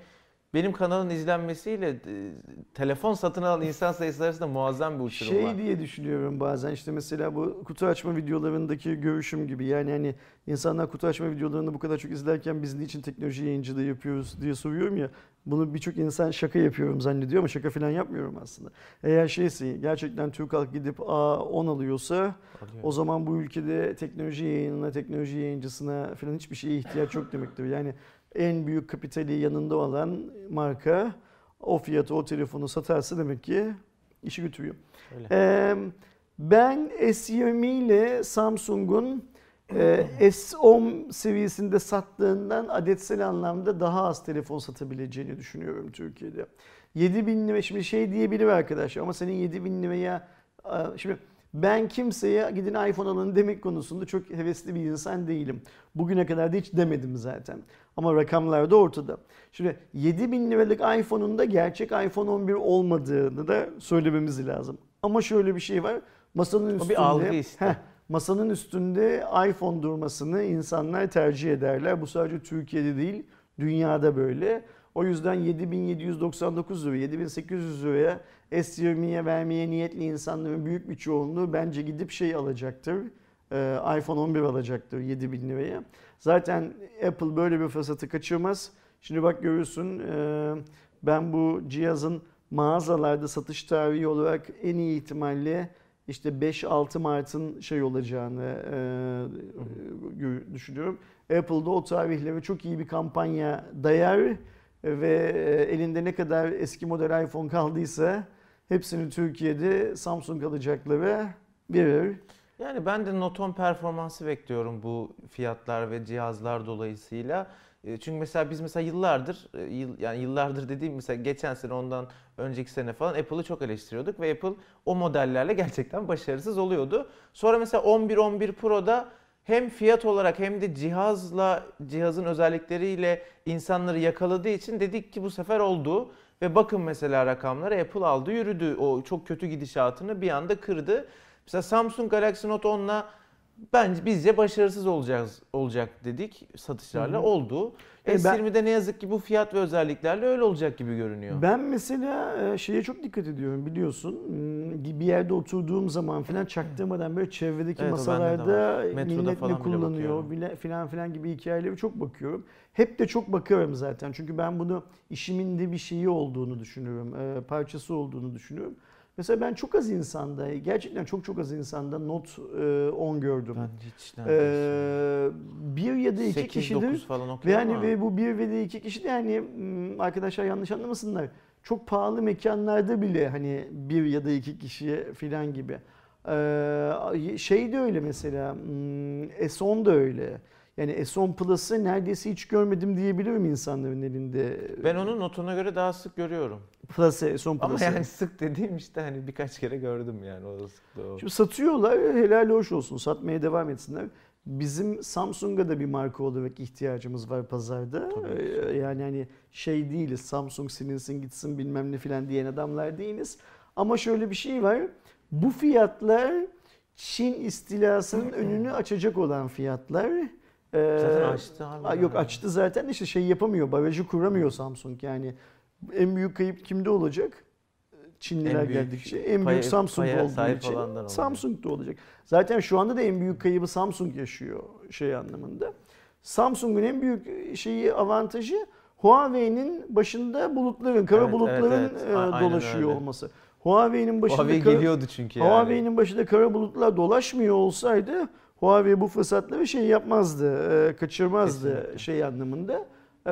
benim kanalın izlenmesiyle e, telefon satın alan insan sayısı arasında muazzam bir uçurum şey var. diye düşünüyorum bazen işte mesela bu kutu açma videolarındaki görüşüm gibi yani hani insanlar kutu açma videolarını bu kadar çok izlerken biz niçin teknoloji yayıncılığı yapıyoruz diye soruyorum ya bunu birçok insan şaka yapıyorum zannediyor ama şaka falan yapmıyorum aslında. Eğer şeyse gerçekten Türk halkı gidip A10 alıyorsa Alıyor. o zaman bu ülkede teknoloji yayınına, teknoloji yayıncısına falan hiçbir şeye ihtiyaç yok demektir. Yani en büyük kapitali yanında olan marka o fiyatı o telefonu satarsa demek ki işi götürüyor. Öyle. Ee, ben S20 ile Samsung'un e, S10 seviyesinde sattığından adetsel anlamda daha az telefon satabileceğini düşünüyorum Türkiye'de. 7000 lira şimdi şey diyebilir arkadaşlar ama senin 7000 liraya şimdi ben kimseye gidin iPhone alın demek konusunda çok hevesli bir insan değilim. Bugüne kadar da hiç demedim zaten. Ama rakamlar da ortada. Şimdi 7000 liralık iPhone'un da gerçek iPhone 11 olmadığını da söylememiz lazım. Ama şöyle bir şey var. Masanın bir üstünde algı işte. Heh, masanın üstünde iPhone durmasını insanlar tercih ederler. Bu sadece Türkiye'de değil, dünyada böyle. O yüzden 7799 liraya, 7800 liraya S20'ye vermeye niyetli insanların büyük bir çoğunluğu bence gidip şey alacaktır. Ee, iPhone 11 alacaktır 7000 liraya. Zaten Apple böyle bir fırsatı kaçırmaz. Şimdi bak görürsün e, ben bu cihazın mağazalarda satış tarihi olarak en iyi ihtimalle işte 5-6 Mart'ın şey olacağını e, düşünüyorum. Apple'da o tarihleri çok iyi bir kampanya dayar ve e, elinde ne kadar eski model iPhone kaldıysa hepsini Türkiye'de Samsung alacakları verir. Yani ben de Note 10 performansı bekliyorum bu fiyatlar ve cihazlar dolayısıyla. E, Çünkü mesela biz mesela yıllardır e, yani yıllardır dediğim mesela geçen sene ondan önceki sene falan Apple'ı çok eleştiriyorduk ve Apple o modellerle gerçekten başarısız oluyordu. Sonra mesela 11 11 Pro'da hem fiyat olarak hem de cihazla cihazın özellikleriyle insanları yakaladığı için dedik ki bu sefer oldu ve bakın mesela rakamlara Apple aldı yürüdü. O çok kötü gidişatını bir anda kırdı. Mesela Samsung Galaxy Note 10'la bence bizce başarısız olacağız olacak dedik satışlarla Hı hı. oldu. E ben- S20'de ne yazık ki bu fiyat ve özelliklerle öyle olacak gibi görünüyor. Ben mesela e, şeye çok dikkat ediyorum biliyorsun. Hmm, Bir yerde oturduğum zaman falan çaktırmadan böyle çevredeki Evet, masalarda millet ne kullanıyor bile- filan filan gibi hikayelere çok bakıyorum. Hep de çok bakıyorum zaten. Çünkü ben bunu işimin de bir şeyi olduğunu düşünüyorum. e, Parçası olduğunu düşünüyorum. Mesela ben çok az insanda, gerçekten çok çok az insanda Note e, 10 gördüm. Ben hiç. Ee, bir ya da iki 8 kişidir. 9 falan Ve okuyor hani ve bu bir ve de iki kişi de yani hmm, arkadaşlar yanlış anlamasınlar. Çok pahalı mekanlarda bile hani bir ya da iki kişiye filan gibi. Ee, şey de öyle mesela hmm, S10 da öyle. Yani S10 Plus'ı neredeyse hiç görmedim diyebilirim insanların elinde. Ben onun notuna göre daha sık görüyorum. Plus'ı, S10 Ama Plus'ı. yani sık dediğim işte hani birkaç kere gördüm yani o sıklığı o. Şimdi satıyorlar, helal hoş olsun. Satmaya devam etsinler. Bizim Samsung'a da bir marka olarak ihtiyacımız var pazarda. Tabii. Ee, Yani hani şey değiliz, Samsung silinsin gitsin bilmem ne filan diyen adamlar değiliz. Ama şöyle bir şey var. Bu fiyatlar Çin istilasının önünü açacak olan fiyatlar. Ee, Zaten açtı abi. Yok yani. açtı zaten işte şey yapamıyor, barajı kuramıyor Samsung yani. En büyük kayıp kimde olacak? Çinliler En büyük geldikçe en büyük paya- Samsung paya olduğu için. Samsung'da olacak. Zaten şu anda da en büyük kaybı Samsung yaşıyor şey anlamında. Samsung'un en büyük şeyi avantajı Huawei'nin başında bulutların, kara Evet, bulutların evet, evet. e, A- dolaşıyor öyle. olması. Huawei'nin başında Huawei kara- geliyordu çünkü yani. Huawei'nin başında kara bulutlar dolaşmıyor olsaydı Huawei bu fırsatları şey yapmazdı, e, kaçırmazdı Kesinlikle. şey anlamında. E,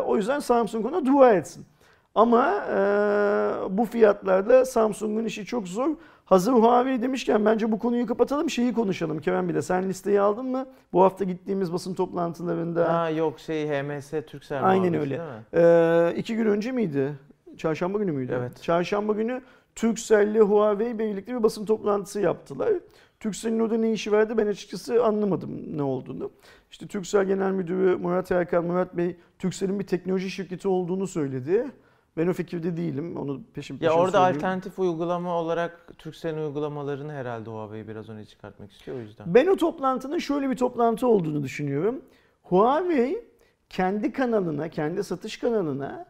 o yüzden Samsung ona dua etsin. Ama e, bu fiyatlarda Samsung'un işi çok zor. Hazır Huawei demişken bence bu konuyu kapatalım şeyi konuşalım. Kerem bir de sen listeyi aldın mı? Bu hafta gittiğimiz basın toplantılarında Ha yok şey HMS Turkcell Aynen öyle. değil mi? ee, iki gün önce miydi? Çarşamba günü müydü? Evet. Çarşamba günü Turkcell ile Huawei birlikte bir basın toplantısı yaptılar. Turkcell'in orada ne işi vardı ben açıkçası anlamadım ne olduğunu. İşte Turkcell Genel Müdürü Murat Erkan, Murat Bey Turkcell'in bir teknoloji şirketi olduğunu söyledi. Ben o fikirde değilim. Onu peşin peşin Ya orada söyleyeyim. alternatif uygulama olarak Turkcell'in uygulamalarını herhalde Huawei biraz öne çıkartmak istiyor o yüzden. Ben o toplantının şöyle bir toplantı olduğunu düşünüyorum. Huawei kendi kanalına, kendi satış kanalına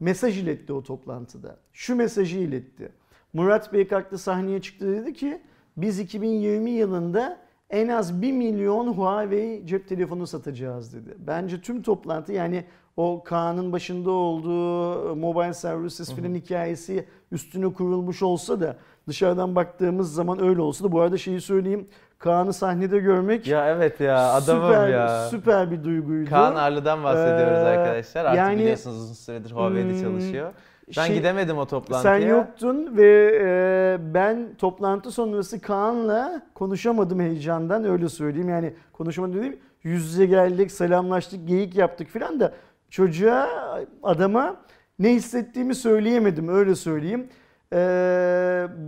mesaj iletti o toplantıda. Şu mesajı iletti. Murat Bey kalktı sahneye çıktı dedi ki biz 2020 yılında en az 1 milyon Huawei cep telefonu satacağız dedi. Bence tüm toplantı yani o Kaan'ın başında olduğu mobile services filan hikayesi üstüne kurulmuş olsa da dışarıdan baktığımız zaman öyle olsa da bu arada şeyi söyleyeyim Kaan'ı sahnede görmek Ya evet ya adamım süper, ya. süper bir duyguydu. Kaan Arlı'dan bahsediyoruz Ee, arkadaşlar. Artık yani- biliyorsunuz uzun süredir Huawei'de Hmm, çalışıyor. Ben Şey- gidemedim o toplantıya. Sen yoktun ve e, ben toplantı sonrası Kaan'la konuşamadım heyecandan öyle söyleyeyim. Yani konuşamadım dediğim yüz yüze geldik, selamlaştık, geyik yaptık filan da çocuğa, adama ne hissettiğimi söyleyemedim öyle söyleyeyim. E,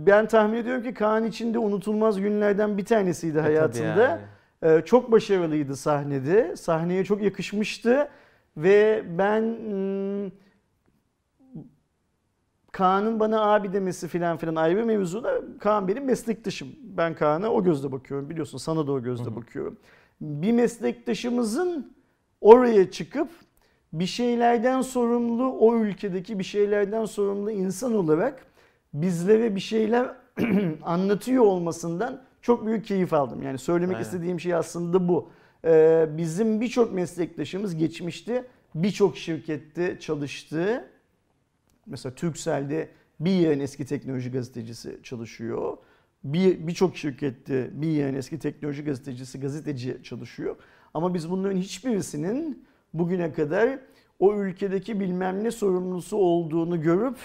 ben tahmin ediyorum ki Kaan için de unutulmaz günlerden bir tanesiydi E, hayatında. yani. Ee, çok başarılıydı sahnede. Sahneye çok yakışmıştı ve ben hmm, Kaan'ın bana abi demesi filan filan ayrı mevzu da Kaan benim meslektaşım. Ben Kaan'a o gözle bakıyorum biliyorsun sana da o gözle bakıyorum. Bir meslektaşımızın oraya çıkıp bir şeylerden sorumlu o ülkedeki bir şeylerden sorumlu insan olarak bizlere bir şeyler anlatıyor olmasından çok büyük keyif aldım. Yani söylemek Aynen. istediğim şey aslında bu. Ee, bizim birçok meslektaşımız geçmişte birçok şirkette çalıştı. Mesela Turkcell'de bir yığın eski teknoloji gazetecisi çalışıyor. Bir birçok şirkette bir yığın eski teknoloji gazetecisi, gazeteci çalışıyor. Ama biz bunların hiçbirisinin bugüne kadar o ülkedeki bilmem ne sorumlusu olduğunu görüp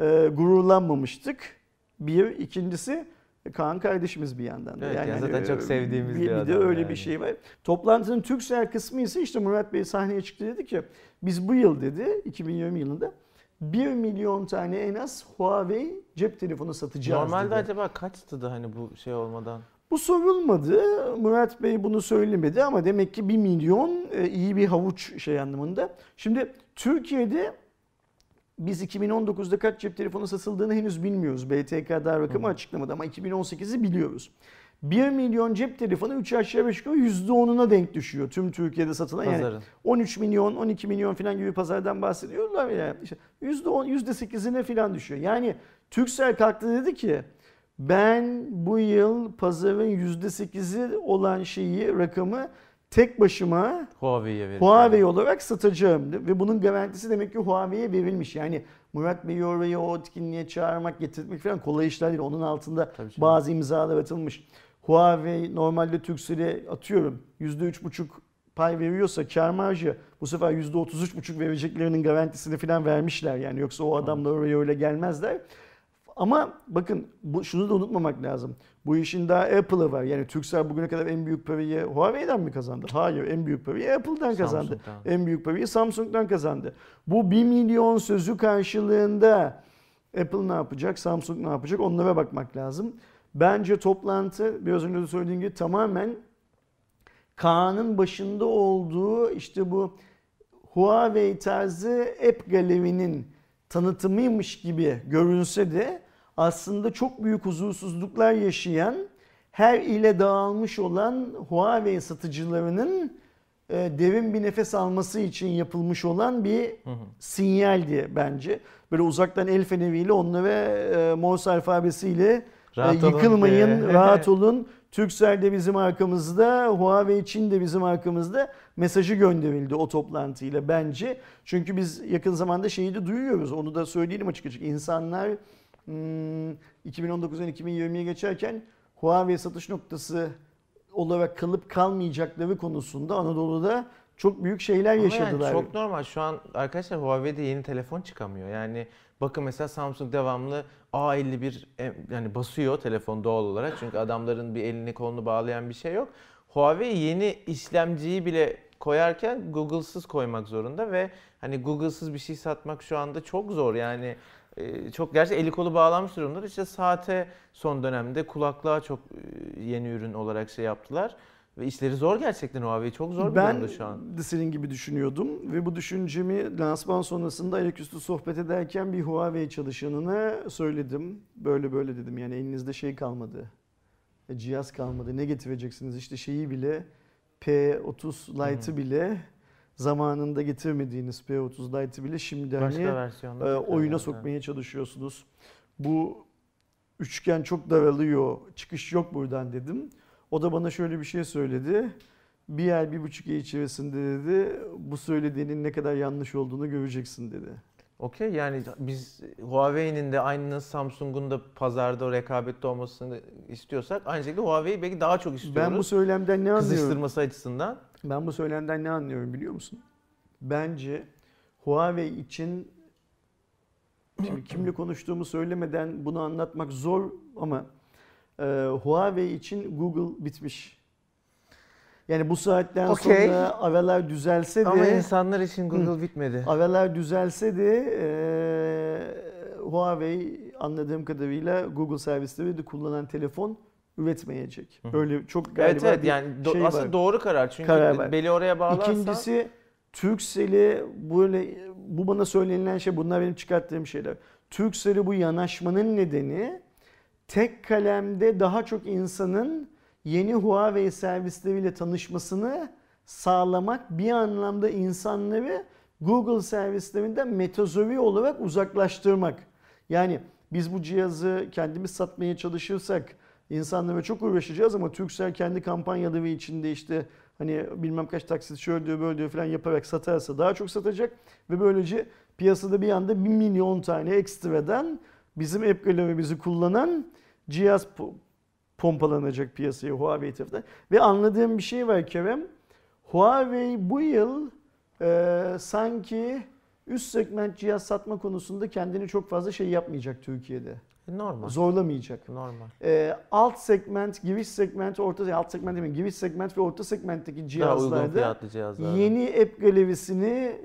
e, gururlanmamıştık. Bir, ikincisi Kaan kardeşimiz bir yandan da. Evet, ya zaten e, çok sevdiğimiz bir bir, adam de öyle yani. bir şey var. Toplantının Türksel kısmı ise işte Murat Bey sahneye çıktı dedi ki biz bu yıl dedi 2020 yılında 1 milyon tane en az Huawei cep telefonu satacağız Normalde dedi. acaba kaçtı da hani bu şey olmadan? Bu sorulmadı. Murat Bey bunu söylemedi ama demek ki 1 milyon e, iyi bir havuç şey anlamında. Şimdi Türkiye'de biz 2019'da kaç cep telefonu satıldığını henüz bilmiyoruz. BTK daha rakamı açıklamadı ama 2018'i biliyoruz. 1 milyon cep telefonu 3 aşağı 5 yukarı %10'una denk düşüyor tüm Türkiye'de satılan. Yani Pazarın. 13 milyon, 12 milyon falan gibi pazardan bahsediyorlar ya. İşte %10, %8'ine falan düşüyor. Yani Turkcell kalktı dedi ki ben bu yıl pazarın %8'i olan şeyi, rakamı tek başıma Huawei'ye. Huawei olarak satacağım. Ve bunun garantisi demek ki Huawei'ye verilmiş. Yani Murat Bey'i oraya o etkinliğe çağırmak, getirmek falan kolay işler değil. Onun altında bazı imzalar atılmış. Huawei normalde Turkcell'e atıyorum %3,5 pay veriyorsa kar marjı bu sefer %33,5 vereceklerinin garantisini falan vermişler. Yani yoksa o adamlar oraya öyle gelmezler. Ama bakın bu, şunu da unutmamak lazım. Bu işin daha Apple'ı var. Yani Turkcell bugüne kadar en büyük parayı Huawei'den mi kazandı? Hayır. En büyük parayı Apple'dan kazandı. Samsung'dan. En büyük parayı Samsung'dan kazandı. Bu 1 milyon sözü karşılığında Apple ne yapacak? Samsung ne yapacak? Onlara bakmak lazım. Bence toplantı biraz önce de söylediğim gibi tamamen Kaan'ın başında olduğu işte bu Huawei tarzı app galerinin tanıtımıymış gibi görünse de aslında çok büyük huzursuzluklar yaşayan her ile dağılmış olan Huawei satıcılarının e, derin bir nefes alması için yapılmış olan bir sinyaldi bence. Böyle uzaktan el feneriyle onlara e, Morse alfabesiyle Rahat e, olun yıkılmayın, diye. rahat olun. Turkcell de bizim arkamızda, Huawei Çin de bizim arkamızda mesajı gönderildi o toplantıyla bence. Çünkü biz yakın zamanda şeyi de duyuyoruz. Onu da söyleyelim açık açık. İnsanlar hmm, 2019'dan 2020'ye geçerken Huawei satış noktası olarak kalıp kalmayacakları konusunda Anadolu'da çok büyük şeyler Ama yaşadılar. Yani çok normal. Şu an arkadaşlar Huawei'de yeni telefon çıkamıyor. Yani bakın mesela Samsung devamlı A51 em- yani basıyor telefon doğal olarak. Çünkü adamların bir elini kolunu bağlayan bir şey yok. Huawei yeni işlemciyi bile koyarken Google'sız koymak zorunda ve hani Google'sız bir şey satmak şu anda çok zor. Yani e, çok gerçi eli kolu bağlanmış durumda. İşte saate son dönemde kulaklığa çok e, yeni ürün olarak şey yaptılar. Ve işleri zor gerçekten Huawei çok zor bir ben durumda şu an. de senin gibi düşünüyordum ve bu düşüncemi lansman sonrasında ayaküstü sohbet ederken bir Huawei çalışanına söyledim. Böyle böyle dedim yani elinizde şey kalmadı. E, Cihaz kalmadı. Ne getireceksiniz? İşte şeyi bile P30 Lite'ı bile zamanında getirmediğiniz P30 Lite'ı bile şimdi Başka hani e, oyuna var, sokmaya çalışıyorsunuz. Bu üçgen çok daralıyor. Çıkış yok buradan dedim. O da bana şöyle bir şey söyledi. Bir ay, bir buçuk ay içerisinde dedi bu söylediğinin ne kadar yanlış olduğunu göreceksin dedi. Okey yani biz Huawei'nin de aynı Samsung'un da pazarda rekabette olmasını istiyorsak aynı şekilde Huawei'yi belki daha çok istiyoruz. Ben bu söylemden ne anlıyorum? kızıştırması açısından. Ben bu söylemden ne anlıyorum biliyor musun? Bence Huawei için şimdi kimle konuştuğumu söylemeden bunu anlatmak zor ama e, Huawei için Google bitmiş. Yani bu saatten Okey. sonra aralar düzelse de Ama insanlar için Google bitmedi. aralar düzelse de e, Huawei anladığım kadarıyla Google servisleri de kullanan telefon üretmeyecek. Hı hı. Böyle çok galiba Evet evet bir yani do- şey aslında var. doğru karar. Çünkü Karar var. beli oraya bağlarsan İkincisi Turkcell'i böyle bu bana söylenilen şey bunlar benim çıkarttığım şeyler. Turkcell'i bu yanaşmanın nedeni tek kalemde daha çok insanın yeni Huawei servisleriyle tanışmasını sağlamak bir anlamda insanları Google servislerinden metazori olarak uzaklaştırmak. Yani biz bu cihazı kendimiz satmaya çalışırsak insanlara çok uğraşacağız ama Turkcell kendi kampanyaları içinde işte hani bilmem kaç taksit şöyle diyor böyle diyor falan yaparak satarsa daha çok satacak ve böylece piyasada bir anda 1 milyon tane ekstradan bizim app galerimizi kullanan cihaz po- pompalanacak piyasaya Huawei tarafından. Ve anladığım bir şey var Kerem. Huawei bu yıl e, sanki üst segment cihaz satma konusunda kendini çok fazla şey yapmayacak Türkiye'de. normal. Zorlamayacak. Normal. E, alt segment, giriş segment, orta alt segment demeyeyim, giriş segment ve orta segmentteki cihazlarda yeni app galerisini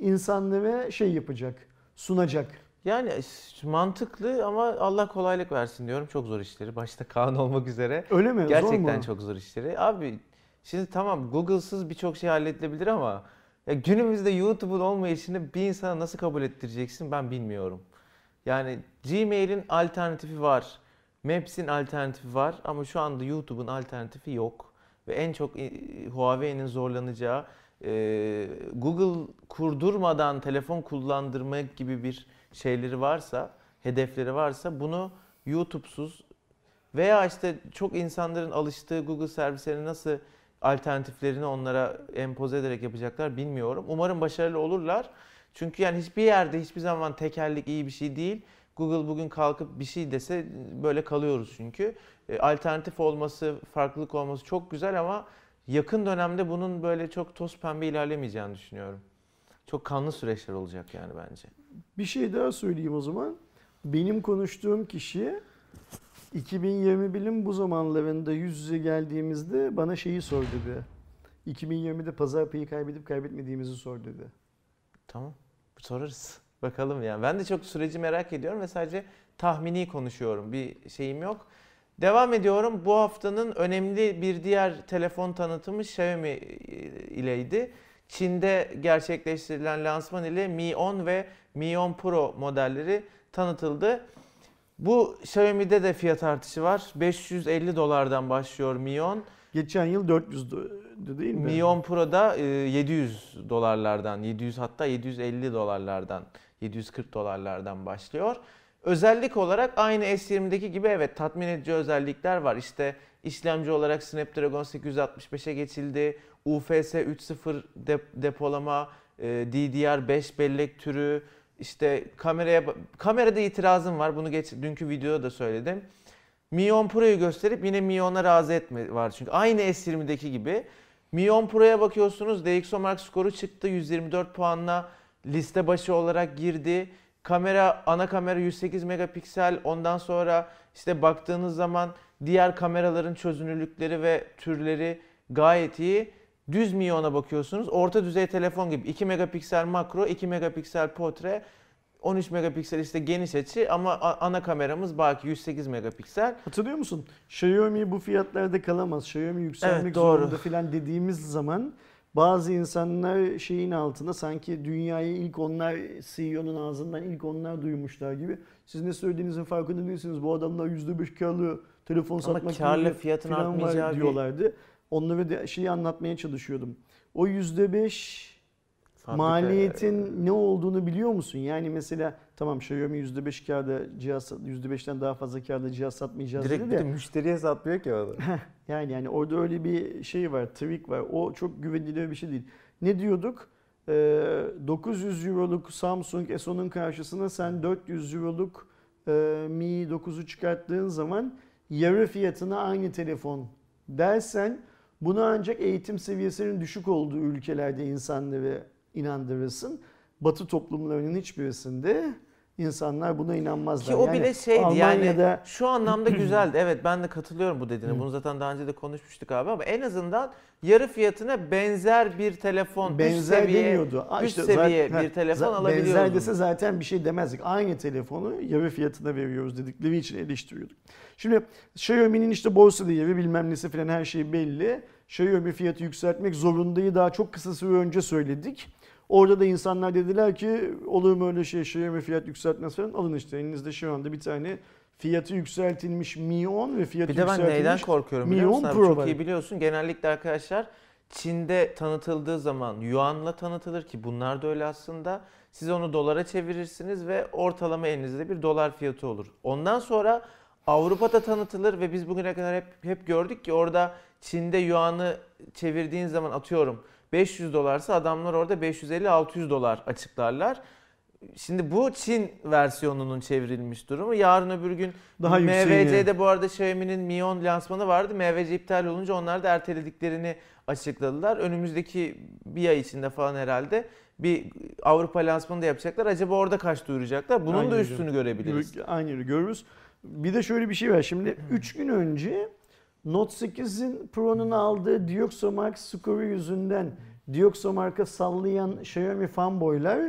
insanlara şey yapacak, sunacak. Yani ş- mantıklı ama Allah kolaylık versin diyorum. Çok zor işleri. Başta Kaan olmak üzere. Öyle mi? Zor Gerçekten mu? çok zor işleri. Abi şimdi tamam Google'sız birçok şey halledilebilir ama ya günümüzde YouTube'un olmayışını bir insana nasıl kabul ettireceksin ben bilmiyorum. Yani Gmail'in alternatifi var. Maps'in alternatifi var ama şu anda YouTube'un alternatifi yok. Ve en çok e, Huawei'nin zorlanacağı e, Google kurdurmadan telefon kullandırmak gibi bir şeyleri varsa, hedefleri varsa bunu YouTube'suz veya işte çok insanların alıştığı Google servisleri nasıl alternatiflerini onlara empoze ederek yapacaklar bilmiyorum. Umarım başarılı olurlar. Çünkü yani hiçbir yerde hiçbir zaman tekellik iyi bir şey değil. Google bugün kalkıp bir şey dese böyle kalıyoruz çünkü. E, Alternatif olması, farklılık olması çok güzel ama yakın dönemde bunun böyle çok toz pembe ilerlemeyeceğini düşünüyorum. Çok kanlı süreçler olacak yani bence. Bir şey daha söyleyeyim o zaman. Benim konuştuğum kişi 2021'in bu zamanlarında yüz yüze geldiğimizde bana şeyi sor dedi. 2020'de pazar payı kaybedip kaybetmediğimizi sor dedi. Tamam. Sorarız. Bakalım yani. Ben de çok süreci merak ediyorum ve sadece tahmini konuşuyorum. Bir şeyim yok. Devam ediyorum. Bu haftanın önemli bir diğer telefon tanıtımı Xiaomi ileydi. Çin'de gerçekleştirilen lansman ile Mi 10 ve Mi 10 Pro modelleri tanıtıldı. Bu Xiaomi'de de fiyat artışı var. 550 dolardan başlıyor Mi 10. Geçen yıl 400'dü değil mi? Mi 10 Pro'da e, 700 dolarlardan, 700 hatta 750 dolarlardan, 740 dolarlardan başlıyor. Özellik olarak aynı S20'deki gibi evet tatmin edici özellikler var. İşte işlemci olarak Snapdragon 865'e geçildi. UFS 3.0 dep- depolama, e, DDR5 bellek türü, işte kameraya kamerada itirazım var. Bunu geç dünkü videoda da söyledim. Mi 10 Pro'yu gösterip yine Mi 10'a razı etme var. Çünkü aynı S20'deki gibi. Mi 10 Pro'ya bakıyorsunuz DxOMark skoru çıktı 124 puanla liste başı olarak girdi. Kamera ana kamera 108 megapiksel. Ondan sonra işte baktığınız zaman diğer kameraların çözünürlükleri ve türleri gayet iyi. Düz Mi 10'a bakıyorsunuz. Orta düzey telefon gibi 2 megapiksel makro, 2 megapiksel portre, 13 megapiksel işte geniş açı ama ana kameramız baki 108 megapiksel. Hatırlıyor musun? Xiaomi bu fiyatlarda kalamaz. Xiaomi yükselmek Evet, doğru. zorunda filan dediğimiz zaman bazı insanlar şeyin altında sanki dünyayı ilk onlar CEO'nun ağzından ilk onlar duymuşlar gibi. Siz ne söylediğinizin farkında değilsiniz. Bu adamlar %5 karlı telefon Ama satmak karlı fiyatın artmayacağı var bir Onlara da şeyi anlatmaya çalışıyordum. O %5 fabrika- Maliyetin ne olduğunu biliyor musun? Yani mesela tamam Xiaomi %5 kârda cihaz %5'ten daha fazla kârda cihaz satmayacağız Direkt dedi de. de müşteriye satmıyor ki o da. Yani yani orada öyle bir şey var, trik var. O çok güvenilir bir şey değil. Ne diyorduk? Ee, 900 euroluk Samsung S10'un karşısına sen 400 euroluk e, Mi 9'u çıkarttığın zaman yarı fiyatına aynı telefon dersen bunu ancak eğitim seviyesinin düşük olduğu ülkelerde insanları inandırırsın. Batı toplumlarının hiçbirisinde insanlar buna inanmazlar. Ki o Yani bile şeydi yani Almanya'da şu anlamda güzeldi. Evet ben de katılıyorum bu dediğine. Bunu zaten daha önce de konuşmuştuk abi ama en azından yarı fiyatına benzer bir telefon, üst benzer seviye, demiyordu. Aa, üst işte seviye zaten- bir telefon alabiliyoruz. Benzer dese zaten bir şey demezdik. Aynı telefonu yarı fiyatına veriyoruz dedikleri için eleştiriyorduk. Şimdi Xiaomi'nin işte borsa değeri bilmem nesi falan her şey belli. Xiaomi fiyatı yükseltmek zorundayı daha çok kısa süre önce söyledik. Orada da insanlar dediler ki olur mu öyle şey Xiaomi fiyat yükseltmez falan. Alın işte elinizde şu anda bir tane fiyatı yükseltilmiş Mi 10 ve fiyatı Bir de ben yükseltilmiş neyden korkuyorum Mi biliyor 10 musun? Pro Çok iyi biliyorsun. Genellikle arkadaşlar Çin'de tanıtıldığı zaman yuanla tanıtılır ki bunlar da öyle aslında. Siz onu dolara çevirirsiniz ve ortalama elinizde bir dolar fiyatı olur. Ondan sonra Avrupa'da tanıtılır ve biz bugüne kadar hep hep gördük ki orada Çin'de yuanı çevirdiğin zaman atıyorum 500 dolarsa adamlar orada 550-600 dolar açıklarlar. Şimdi bu Çin versiyonunun çevrilmiş durumu. Yarın öbür gün Daha. MVC'de bu arada Xiaomi'nin Mi 10 lansmanı vardı. MVC iptal olunca onlar da ertelediklerini açıkladılar. Önümüzdeki bir ay içinde falan herhalde bir Avrupa lansmanı da yapacaklar. Acaba orada kaç duyuracaklar? Bunun Aynen da üstünü görebiliriz. Gör- Aynı görürüz. Bir de şöyle bir şey var. Şimdi 3 gün önce Note 8'in Pro'nun aldığı Dioxomark skoru yüzünden Dioxomark'a sallayan Xiaomi fanboylar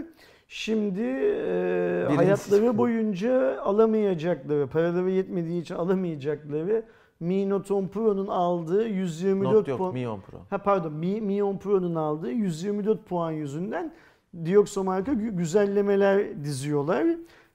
Şimdi e, hayatları boyunca alamayacakları, paraları yetmediği için alamayacakları Mi Note 10 Pro'nun aldığı 124 Not yok puan. Mi 10 Pro. Ha pardon Mi, Mi 10 Pro'nun aldığı 124 puan yüzünden Dioxo marka gü- güzellemeler diziyorlar.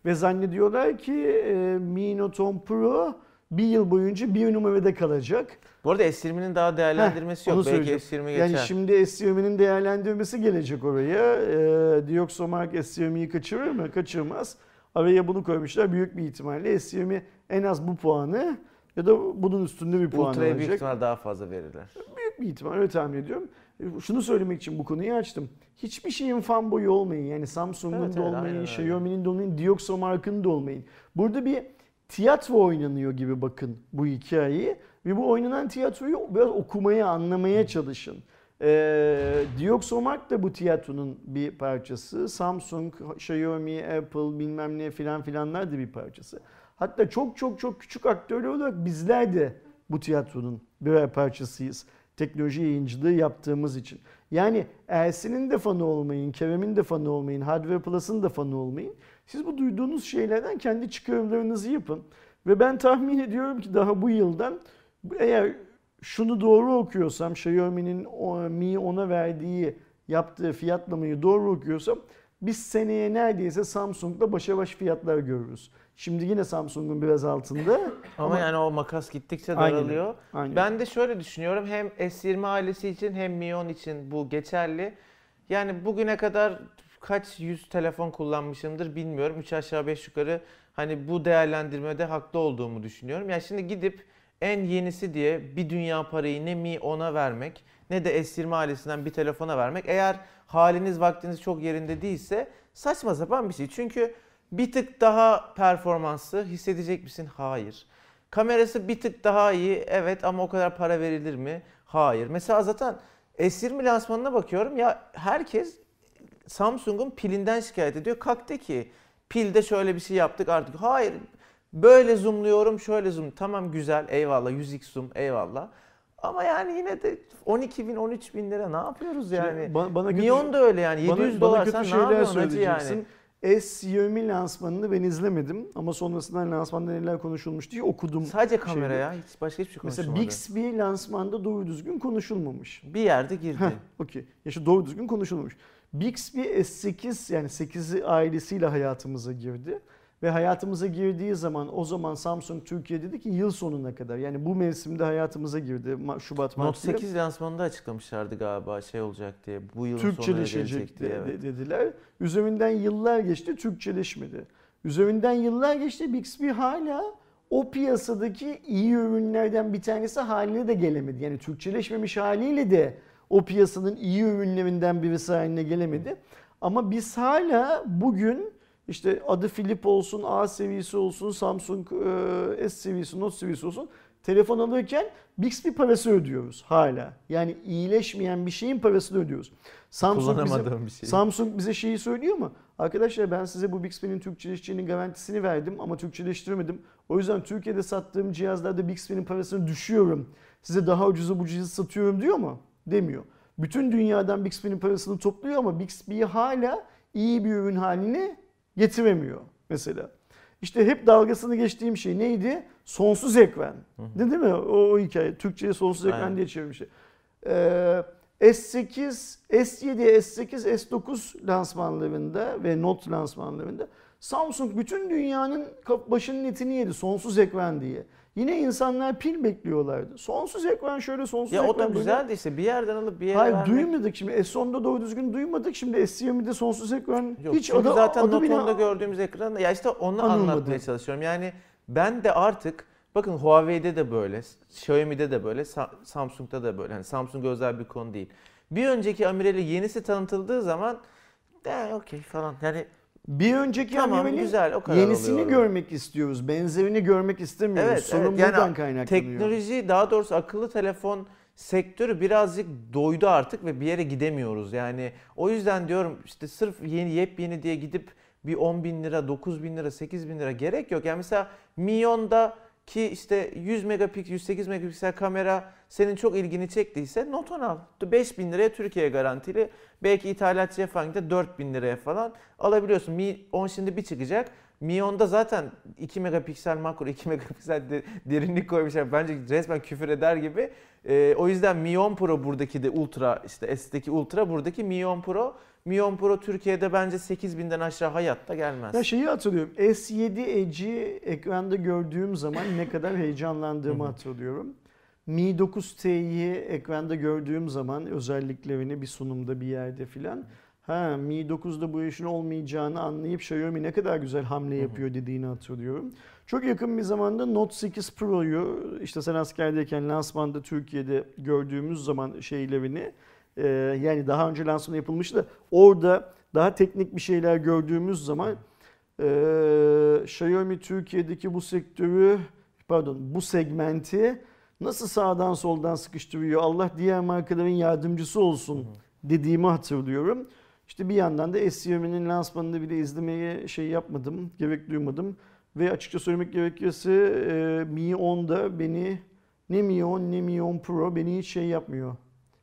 Ve zannediyorlar ki e, Mi Note 10 Pro bir yıl boyunca bir numarada kalacak. Bu arada S20'nin daha değerlendirmesi Heh, yok. Belki söyleyeceğim. S20 geçer. Yani şimdi S20'nin değerlendirmesi gelecek oraya. E, Dioxo marka S20'yi kaçırır mı? Kaçırmaz. Araya bunu koymuşlar. Büyük bir ihtimalle S20 en az bu puanı ya da bunun üstünde bir puan Ultra'ya büyük alacak. ihtimal daha fazla verirler. Büyük bir ihtimal öyle tahmin ediyorum. Şunu söylemek için bu konuyu açtım. Hiçbir şeyin fanboyu olmayın. Yani Samsung'un Evet, da evet, olmayın. Xiaomi'nin de olmayın, Dioxo markının da olmayın. Burada bir tiyatro oynanıyor gibi bakın bu hikayeyi. Ve bu oynanan tiyatroyu biraz okumaya, anlamaya çalışın. Ee, Dioxomark da bu tiyatronun bir parçası. Samsung, Xiaomi, Apple bilmem ne filan filanlar da bir parçası. Hatta çok çok çok küçük aktörler olarak bizler de bu tiyatronun birer parçasıyız. Teknoloji yayıncılığı yaptığımız için. Yani Ersin'in de fanı olmayın, Kerem'in de fanı olmayın, Hardware Plus'ın da fanı olmayın. Siz bu duyduğunuz şeylerden kendi çıkarımlarınızı yapın. Ve ben tahmin ediyorum ki daha bu yıldan eğer şunu doğru okuyorsam, Xiaomi'nin Mi 10'a verdiği, yaptığı fiyatlamayı doğru okuyorsam biz seneye neredeyse Samsung'da başa baş fiyatlar görürüz. Şimdi yine Samsung'un biraz altında. Ama, Ama- yani o makas gittikçe Aynen. daralıyor. Aynen. Ben de şöyle düşünüyorum. Hem S20 ailesi için hem Mi 10 için bu geçerli. Yani bugüne kadar kaç yüz telefon kullanmışımdır bilmiyorum. 3 aşağı 5 yukarı hani bu değerlendirmede haklı olduğumu düşünüyorum. Yani şimdi gidip en yenisi diye bir dünya parayı ne Mi 10'a vermek ne de S20 ailesinden bir telefona vermek. Eğer haliniz vaktiniz çok yerinde değilse saçma sapan bir şey. Çünkü bir tık daha performanslı hissedecek misin? Hayır. Kamerası bir tık daha iyi evet ama o kadar para verilir mi? Hayır. Mesela zaten S20 lansmanına bakıyorum ya herkes Samsung'un pilinden şikayet ediyor. Kalk de ki pilde şöyle bir şey yaptık artık. Hayır böyle zoomluyorum şöyle zoom. Tamam güzel eyvallah 100x zoom eyvallah. Ama yani yine de 12 bin 13 bin lira ne yapıyoruz yani? Şimdi ba- bana kötü- Mion da öyle yani 700 bana, dolar bana sen ne yapıyorsun hacı yani? S20 lansmanını ben izlemedim ama sonrasında lansmanda neler konuşulmuş diye okudum. Sadece kamera şeyi. ya hiç başka hiçbir şey Mesela konuşulmadı. Bixby lansmanda doğru düzgün konuşulmamış. Bir yerde girdi. Heh, okey. Ya şu doğru düzgün konuşulmamış. Bixby S8 yani 8'i ailesiyle hayatımıza girdi. Ve hayatımıza girdiği zaman o zaman Samsung Türkiye dedi ki yıl sonuna kadar yani bu mevsimde hayatımıza girdi Şubat Mart Note diye. 8 lansmanında açıklamışlardı galiba şey olacak diye. Bu yılın Türkçeleşecek diye. Evet. de- dediler. Üzerinden yıllar geçti, Türkçeleşmedi. Üzerinden yıllar geçti, Bixby hala o piyasadaki iyi ürünlerden bir tanesi haline de gelemedi. Yani Türkçeleşmemiş haliyle de o piyasanın iyi ürünlerinden birisi haline gelemedi. Ama biz hala bugün işte adı Flip olsun, A seviyesi olsun, Samsung e, S seviyesi, Note seviyesi olsun telefon alırken Bixby parası ödüyoruz hala. Yani iyileşmeyen bir şeyin parasını ödüyoruz. Samsung bize, bir şey. Samsung bize şeyi söylüyor mu? Arkadaşlar ben size bu Bixby'nin Türkçeleşeceğinin garantisini verdim ama Türkçeleştiremedim. O yüzden Türkiye'de sattığım cihazlarda Bixby'nin parasını düşüyorum. Size daha ucuza bu cihazı satıyorum diyor mu? Demiyor. Bütün dünyadan Bixby'nin parasını topluyor ama Bixby'yi hala iyi bir ürün haline getiremiyor mesela. İşte hep dalgasını geçtiğim şey neydi? Sonsuz ekran. Değil mi? O, o hikaye. Türkçe'ye sonsuz ekran Aynen. diye çevirmişler. Ee, S8, S7, S8, S9 lansmanlarında ve Note lansmanlarında Samsung bütün dünyanın başının etini yedi sonsuz ekran diye. Yine insanlar pil bekliyorlardı. Sonsuz ekran şöyle sonsuz Ya ekran o da güzeldi işte bir yerden alıp bir yere Hayır vermek. duymadık şimdi. S10'da doğru düzgün duymadık. Şimdi S20'de sonsuz ekran Yok, hiç adı, zaten adı bile 10'da gördüğümüz ekranda ya işte onu Anılmadı. anlatmaya çalışıyorum. Yani ben de artık bakın Huawei'de de böyle, Xiaomi'de de böyle, Sa- Samsung'da da böyle. Hani Samsung özel bir konu değil. Bir önceki amirali yenisi tanıtıldığı zaman de okey falan. Yani Bir önceki Tamam, Amiral'in güzel, o kadar yenisini oluyor. görmek istiyoruz. Benzerini görmek istemiyoruz. Evet, Sorun evet. Yani buradan kaynaklanıyor. teknoloji daha doğrusu akıllı telefon sektörü birazcık doydu artık ve bir yere gidemiyoruz. Yani o yüzden diyorum işte sırf yeni yepyeni diye gidip bir 10 bin lira, 9 bin lira, 8 bin lira gerek yok. Yani mesela Mion'da ki işte 100 megapiksel, 108 megapiksel kamera senin çok ilgini çektiyse Note 10 al. 5000 liraya Türkiye garantili. Belki ithalatçıya falan gidip 4000 liraya falan alabiliyorsun. Mi 10 şimdi bir çıkacak. Mi 10'da zaten 2 megapiksel makro, 2 megapiksel de- derinlik koymuşlar. Bence resmen küfür eder gibi. Ee, o yüzden Mi 10 Pro buradaki de Ultra, işte S'deki Ultra, buradaki Mi 10 Pro. Mi 10 Pro Türkiye'de bence 8000'den aşağı hayatta gelmez. Ya şeyi hatırlıyorum. S7 Edge'i ekranda gördüğüm zaman ne kadar heyecanlandığımı hatırlıyorum. Mi 9T'yi ekranda gördüğüm zaman özelliklerini bir sunumda bir yerde filan ha Mi 9'da bu işin olmayacağını anlayıp Xiaomi ne kadar güzel hamle yapıyor dediğini hatırlıyorum. Çok yakın bir zamanda Note 8 Pro'yu işte sen askerdeyken lansmanda Türkiye'de gördüğümüz zaman şeylerini e, yani daha önce lansmanı yapılmıştı da orada daha teknik bir şeyler gördüğümüz zaman e, Xiaomi Türkiye'deki bu sektörü pardon bu segmenti nasıl sağdan soldan sıkıştırıyor Allah diğer markaların yardımcısı olsun dediğimi hatırlıyorum. İşte bir yandan da S20'nin lansmanını bile izlemeye şey yapmadım, gerek duymadım. Ve açıkça söylemek gerekirse e, Mi 10'da beni ne Mi 10 ne Mi 10 Pro beni hiç şey yapmıyor.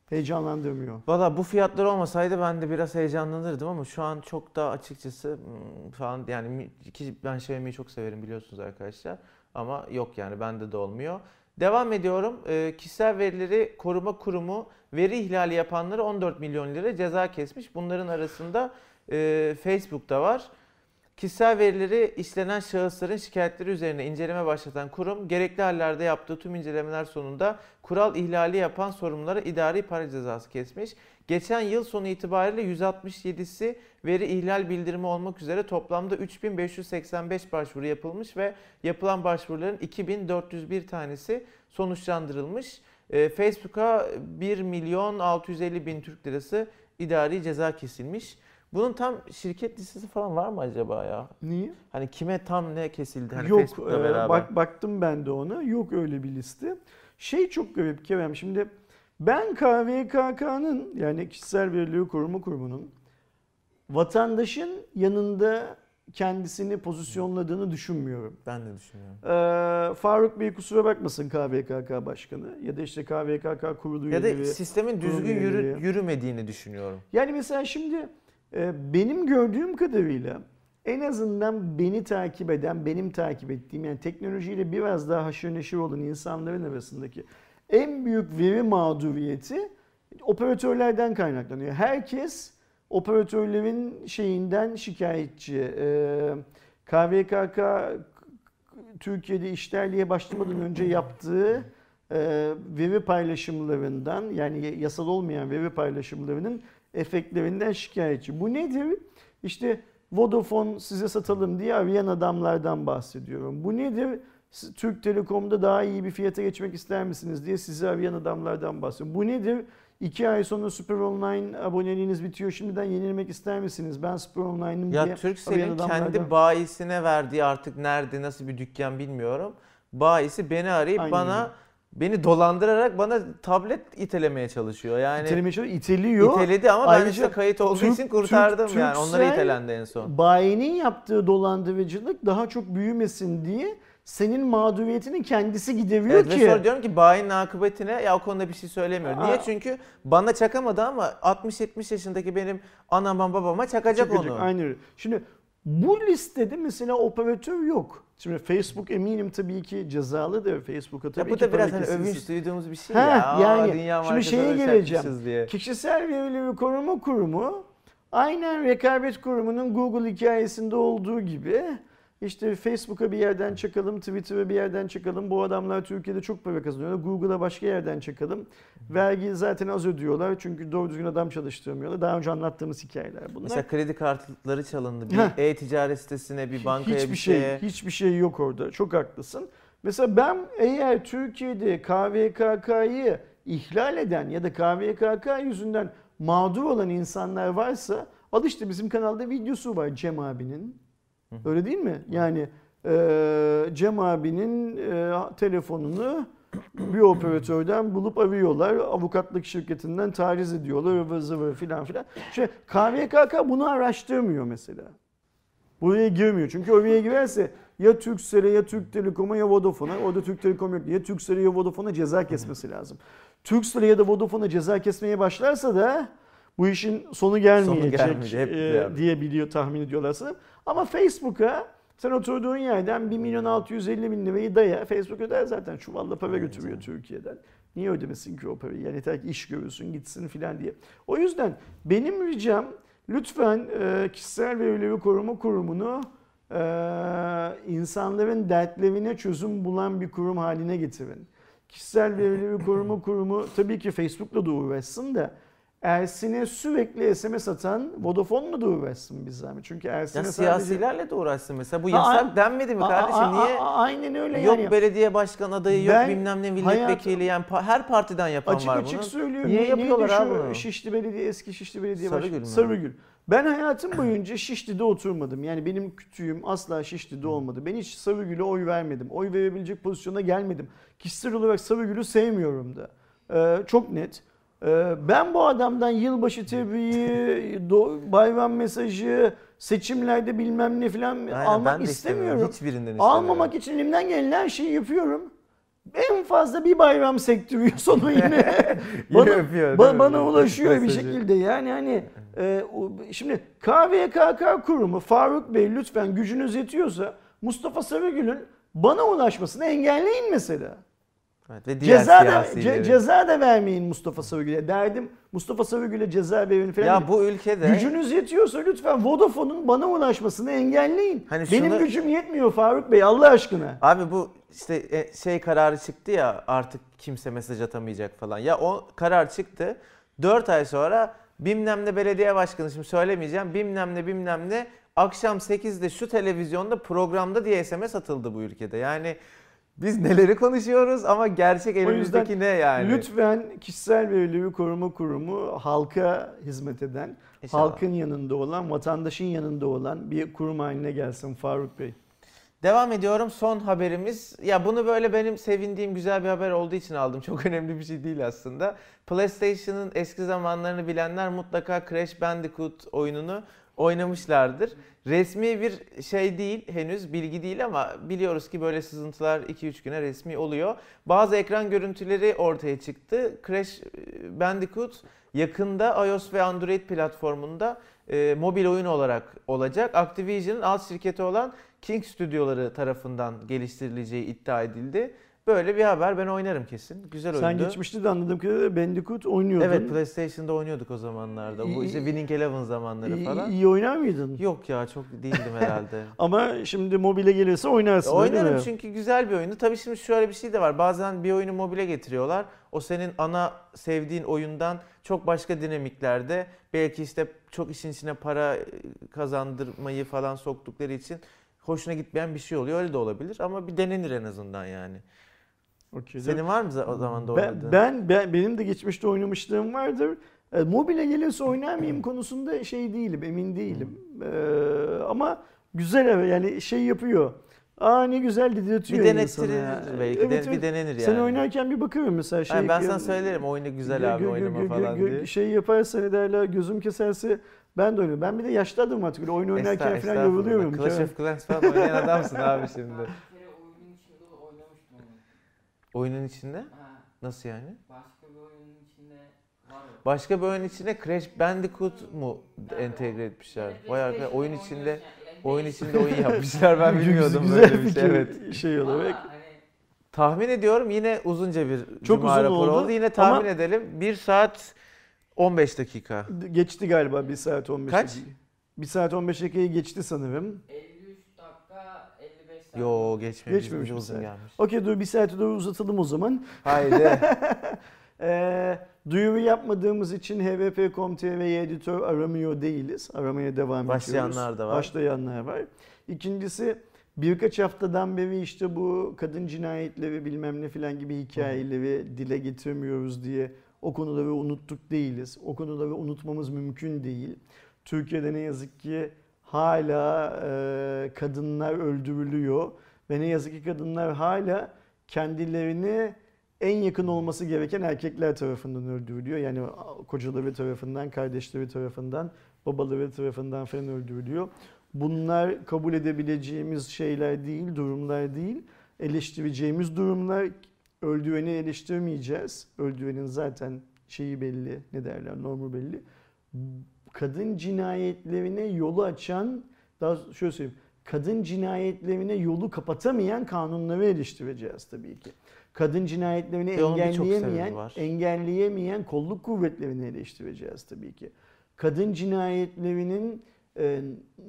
Heyecanlandırmıyor. Valla bu fiyatlar olmasaydı ben de biraz heyecanlanırdım ama şu an çok da açıkçası hmm, falan yani ki ben Xiaomi'yi çok severim biliyorsunuz arkadaşlar. Ama yok yani bende de olmuyor. Devam ediyorum. Ee, kişisel verileri koruma kurumu veri ihlali yapanlara 14 milyon lira ceza kesmiş. Bunların arasında e, Facebook'ta var. Kişisel verileri işlenen şahısların şikayetleri üzerine inceleme başlatan kurum gerekli hallerde yaptığı tüm incelemeler sonunda kural ihlali yapan sorumlulara idari para cezası kesmiş. Geçen yıl sonu itibariyle 167'si veri ihlal bildirimi olmak üzere toplamda 3585 başvuru yapılmış ve yapılan başvuruların 2401 tanesi sonuçlandırılmış. Ee, Facebook'a 1 milyon 650 bin Türk lirası idari ceza kesilmiş. Bunun tam şirket listesi falan var mı acaba ya? Niye? Hani kime tam ne kesildi? Hani Yok e, beraber. bak baktım ben de ona. Yok öyle bir liste. Şey çok garip Kerem. Şimdi ben KVKK'nın yani Kişisel Verileri Koruma Kurumu'nun vatandaşın yanında kendisini pozisyonladığını düşünmüyorum. Ben de düşünüyorum. Ee, Faruk Bey kusura bakmasın KVKK Başkanı ya da işte KVKK kurulu Ya da sistemin düzgün yürü, yürümediğini düşünüyorum. Yani mesela şimdi e, benim gördüğüm kadarıyla en azından beni takip eden, benim takip ettiğim yani teknolojiyle biraz daha haşır neşir olan insanların arasındaki en büyük veri mağduriyeti operatörlerden kaynaklanıyor. Herkes operatörlerin şeyinden şikayetçi. Ee, KVKK Türkiye'de işlerliğe başlamadan önce yaptığı e, veri paylaşımlarından yani yasal olmayan veri paylaşımlarının efektlerinden şikayetçi. Bu nedir? İşte Vodafone size satalım diye arayan adamlardan bahsediyorum. Bu nedir? Türk Telekom'da daha iyi bir fiyata geçmek ister misiniz diye sizi arayan adamlardan bahsediyorum. Bu nedir? İki ay sonra Super Online aboneliğiniz bitiyor. Şimdiden yenilmek ister misiniz? Ben Super Online'ım diye Ya Turkcell'in adamlardan- kendi bayisine verdiği artık nerede nasıl bir dükkan bilmiyorum. Bayisi beni arayıp Aynen bana beni dolandırarak bana tablet itelemeye çalışıyor. Yani İteleme çalışıyor, iteliyor. iteledi ama ben Ayrıca işte kayıt olduğu Türk- için kurtardım Türk- yani. Onlar Turkcell- itelendi en son. Bayinin yaptığı dolandırıcılık daha çok büyümesin diye senin mağduriyetini kendisi gideriyor Evet, ve ki. sonra diyorum ki bayinin akıbetine ya o konuda bir şey söylemiyor. Niye? Aa. Çünkü bana çakamadı ama 60-70 yaşındaki benim anama babama çakacak, Çıkacak, onu. Aynı öyle. Şimdi bu listede mesela operatör yok. Şimdi Facebook eminim tabii ki cezalıdır. Facebook'a tabii Ya bu ki da biraz hani övünç duyduğumuz bir şey Ha, ya. Aa, yani dünya şimdi şeye geleceğim. Diye. Kişisel Verileri Koruma Kurumu aynen Rekabet Kurumu'nun Google hikayesinde olduğu gibi işte Facebook'a bir yerden çakalım, Twitter'a bir yerden çakalım. Bu adamlar Türkiye'de çok para kazanıyorlar. Google'a başka yerden çakalım. Vergi zaten az ödüyorlar çünkü doğru düzgün adam çalıştırmıyorlar. Daha önce anlattığımız hikayeler bunlar. Mesela kredi kartları çalındı. Bir e-ticaret sitesine, bir bankaya hiçbir bir şey, şeye. hiçbir şey yok orada. Çok haklısın. Mesela ben eğer Türkiye'de KVKK'yı ihlal eden ya da KVKK yüzünden mağdur olan insanlar varsa al işte bizim kanalda videosu var Cem abinin. Öyle değil mi? Yani e, Cem abinin e, telefonunu bir operatörden bulup arıyorlar. Avukatlık şirketinden taciz ediyorlar. ıvır zıvır filan filan. Şey, KVKK bunu araştırmıyor mesela. Buraya girmiyor. Çünkü oraya girerse ya Turkcell'e ya Türk Telekom'a ya Vodafone'a o da Türk Telekom yok ya Turkcell'e ya Vodafone'a ceza kesmesi lazım. Turkcell'e ya da Vodafone'a ceza kesmeye başlarsa da bu işin sonu gelmeyecek gelmeyecek, hep e, diye biliyor tahmin ediyorlar sanırım. Ama Facebook'a sen oturduğun yerden 1 milyon 650 bin lirayı daya. Facebook öder zaten çuvalla para götürüyor Türkiye'den. Niye ödemesin ki o parayı? Yani yeter ki iş görürsün gitsin filan diye. O yüzden benim ricam lütfen e, kişisel verileri koruma kurumunu e, insanların dertlerine çözüm bulan bir kurum haline getirin. Kişisel verileri koruma kurumu tabii ki Facebook'la da uğraşsın da Ersin'e sürekli SMS atan Vodafone'la da uğraşsın biz zahmet. Çünkü Ersin'e Ya sadece... siyasilerle de uğraşsın mesela. Bu yasak a- denmedi mi kardeşim? a- Niye? a- aynen öyle Yok yani. belediye başkan adayı, yok Ben bilmem ne milletvekili yani her partiden yapan Açık var açık bunu. söylüyorum. Niye Ne- yapıyorlar abi bunu? Şişli Belediye, eski Şişli Belediye Sarıgül Başkanı. Sarıgül. Ben hayatım boyunca Şişli'de oturmadım. Yani benim kütüğüm asla Şişli'de olmadı. Ben hiç Sarıgül'e oy vermedim. Oy verebilecek pozisyona gelmedim. Kişisel olarak Sarıgül'ü sevmiyorum da. Ee, çok net. Ee, ben bu adamdan yılbaşı tebriği, bayram mesajı, seçimlerde bilmem ne falan Aynen, almak ben de istemiyorum. Hiçbirinden istemiyorum. Almamak için elimden gelen her şeyi yapıyorum. En fazla bir bayram sektiriyor sonu yine. bana, öpüyor, ba- bana ulaşıyor bir şekilde. Yani hani e, şimdi KVKK kurumu Faruk Bey lütfen gücünüz yetiyorsa Mustafa Sarıgül'ün bana ulaşmasını engelleyin mesela. Evet, ve diğer Ceza da, ce- ceza da vermeyin Mustafa Sarıgül'e. Derdim Mustafa Sarıgül'e ceza verin falan. ya bu ülkede Gücünüz yetiyorsa lütfen Vodafone'un bana ulaşmasını engelleyin. Hani Benim şunu- gücüm yetmiyor Faruk Bey Allah aşkına. Abi bu işte e, şey kararı çıktı ya artık kimse mesaj atamayacak falan. Ya o karar çıktı. 4 ay sonra bilmem ne belediye başkanı şimdi söylemeyeceğim. Bilmem ne bilmem ne akşam 8'de şu televizyonda programda diye SMS atıldı bu ülkede. Yani biz neleri konuşuyoruz ama gerçek elimizdeki ne yani? Lütfen kişisel verileri koruma kurumu halka hizmet eden, İnşallah. halkın yanında olan, vatandaşın yanında olan bir kurum haline gelsin Faruk Bey. Devam ediyorum. Son haberimiz. Ya bunu böyle benim sevindiğim güzel bir haber olduğu için aldım. Çok önemli bir şey değil aslında. PlayStation'ın eski zamanlarını bilenler mutlaka Crash Bandicoot oyununu oynamışlardır. Resmi bir şey değil henüz bilgi değil ama biliyoruz ki böyle sızıntılar 2-3 güne resmi oluyor. Bazı ekran görüntüleri ortaya çıktı. Crash Bandicoot yakında iOS ve Android platformunda e, mobil oyun olarak olacak. Activision'ın alt şirketi olan King stüdyoları tarafından geliştirileceği iddia edildi. Böyle bir haber ben oynarım kesin. Güzel oyundu. Sen geçmişte de anladığım kadarıyla Bandicoot oynuyordun. Evet PlayStation'da oynuyorduk o zamanlarda. Bu işte Winning Eleven zamanları İyi, falan. iyi oynar mıydın? Yok ya çok değildim herhalde. Ama şimdi mobile gelirse oynarsın Oynarım çünkü güzel bir oyundu. Tabii şimdi şöyle bir şey de var. Bazen bir oyunu mobile getiriyorlar. O senin ana sevdiğin oyundan çok başka dinamiklerde belki işte çok işin içine para kazandırmayı falan soktukları için hoşuna gitmeyen bir şey oluyor. Öyle de olabilir ama bir denenir en azından yani. Okey, Senin var mı o zaman da ben, ben, ben benim de geçmişte oynamışlığım vardır. E, mobile gelirse oynar mıyım konusunda şey değilim, emin değilim. E, ama güzel yani şey yapıyor. Aa ne güzel dedirtiyor bir denettirir ya. belki. Evet, de- evet. Bir denenir yani. Sen oynarken bir bakıyorum mesela şey. Ay, ben sana söylerim oyunu güzel Gö- abi gö- oynama gö- falan gö- diye. Şey yaparsa ne derler gözüm keserse ben de oynuyorum. Ben bir de yaşlı adamım artık. Öyle oyun oynarken falan yoruluyorum. Clash of Clans falan oynayan adamsın abi şimdi. Ben bir kere oyunun içinde oynamıştım onu. Oyunun içinde? Ha, Nasıl yani? başka bir oyunun içinde var o. Başka bir oyun içine Crash Bandicoot mu entegre etmişler? Yani Vay arkadaş PlayStation'da oyun içinde oynuyorsun yani. Yani oyun içinde oyun yapmışlar ben bilmiyordum Güzel böyle bir şey. Evet. Şey olarak. hani Tahmin ediyorum yine uzunca bir Çok cuma uzun raporu oldu oldu. Yine tahmin ama- edelim 1 saat 15 dakika. Geçti galiba 1 saat 15 Kaç? dakika. 1 saat 15 dakikayı geçti sanırım. 53 dakika 55 dakika. Yo geçmemiş. Geçmemiş bir saat. gelmiş. Okey dur bir saate doğru uzatalım o zaman. Haydi. Ee, duyuru yapmadığımız için hvp.com.tr'ye editör aramıyor değiliz. Aramaya devam Başlayanlar ediyoruz. da var. Başlayanlar var. İkincisi birkaç haftadan beri işte bu kadın cinayetleri bilmem ne filan gibi hikayeleri dile getirmiyoruz diye o konuları unuttuk değiliz. O konuları unutmamız mümkün değil. Türkiye'de ne yazık ki hala e, kadınlar öldürülüyor ve ne yazık ki kadınlar hala kendilerini en yakın olması gereken erkekler tarafından öldürülüyor. Yani kocaları tarafından, kardeşleri tarafından, babaları tarafından falan öldürülüyor. Bunlar kabul edebileceğimiz şeyler değil, durumlar değil. Eleştireceğimiz durumlar öldüreni eleştirmeyeceğiz. Öldürenin zaten şeyi belli, ne derler, normu belli. Kadın cinayetlerine yolu açan, daha şöyle söyleyeyim, kadın cinayetlerine yolu kapatamayan kanunları eleştireceğiz tabii ki. Kadın cinayetlerini Ve engelleyemeyen, engelleyemeyen kolluk kuvvetlerini eleştireceğiz tabii ki. Kadın cinayetlerinin e,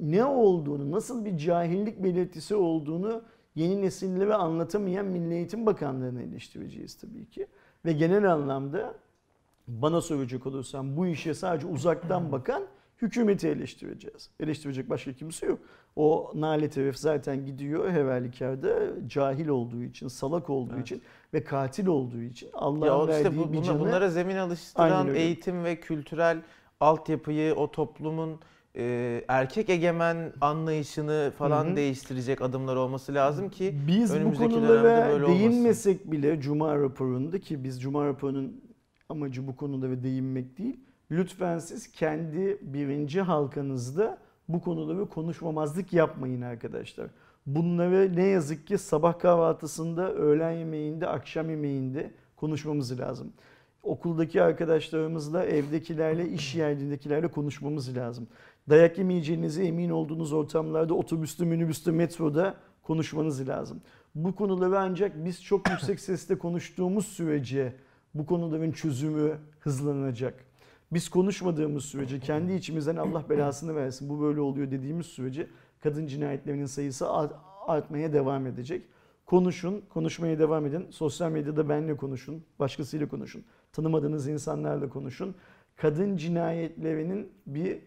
ne olduğunu, nasıl bir cahillik belirtisi olduğunu yeni nesillere anlatamayan Milli Eğitim Bakanlığı'nı eleştireceğiz tabii ki. Ve genel anlamda bana soracak olursam bu işe sadece uzaktan bakan hükümeti eleştireceğiz. Eleştirecek başka kimse yok. O nalet herif zaten gidiyor her halükarda cahil olduğu için, salak olduğu Evet. için ve katil olduğu için Allah'ın o işte verdiği bu, bir canı bunlara zemin alıştıran eğitim ve kültürel altyapıyı, o toplumun e, erkek egemen anlayışını falan Hı hı. değiştirecek adımlar olması lazım ki Biz bu önümüzdeki dönemde konulara böyle olmasın. değinmesek bile Cuma raporunda ki biz Cuma raporunun amacı bu konulara değinmek değil. Lütfen siz kendi birinci halkanızda bu konuları konuşmamazlık yapmayın arkadaşlar. Bunları ne yazık ki sabah kahvaltısında, öğlen yemeğinde, akşam yemeğinde konuşmamız lazım. Okuldaki arkadaşlarımızla, evdekilerle, iş yerindekilerle konuşmamız lazım. Dayak yemeyeceğinize emin olduğunuz ortamlarda otobüste, minibüste, metroda konuşmanız lazım. Bu konuları ancak biz çok yüksek sesle konuştuğumuz sürece bu konuların çözümü hızlanacak. Biz konuşmadığımız sürece kendi içimizden Allah belasını versin bu böyle oluyor dediğimiz sürece kadın cinayetlerinin sayısı art- artmaya devam edecek. Konuşun, konuşmaya devam edin. Sosyal medyada benle konuşun, başkasıyla konuşun. Tanımadığınız insanlarla konuşun. Kadın cinayetlerinin bir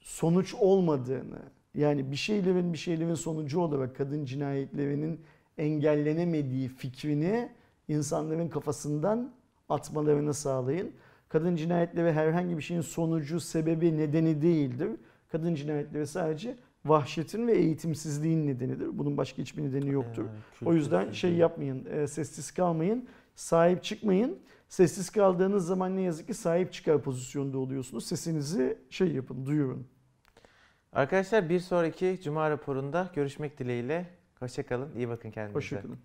sonuç olmadığını, yani bir şeylerin bir şeylerin sonucu olarak kadın cinayetlerinin engellenemediği fikrini insanların kafasından atmalarını sağlayın. Kadın cinayetleri herhangi bir şeyin sonucu, sebebi, nedeni değildir. Kadın cinayetleri sadece vahşetin ve eğitimsizliğin nedenidir. Bunun başka hiçbir nedeni yoktur. O yüzden şey yapmayın, e, sessiz kalmayın, sahip çıkmayın. Sessiz kaldığınız zaman ne yazık ki sahip çıkar pozisyonda oluyorsunuz. Sesinizi şey yapın, duyurun. Arkadaşlar bir sonraki Cuma raporunda görüşmek dileğiyle. Hoşçakalın, iyi bakın kendinize. Hoşçakalın.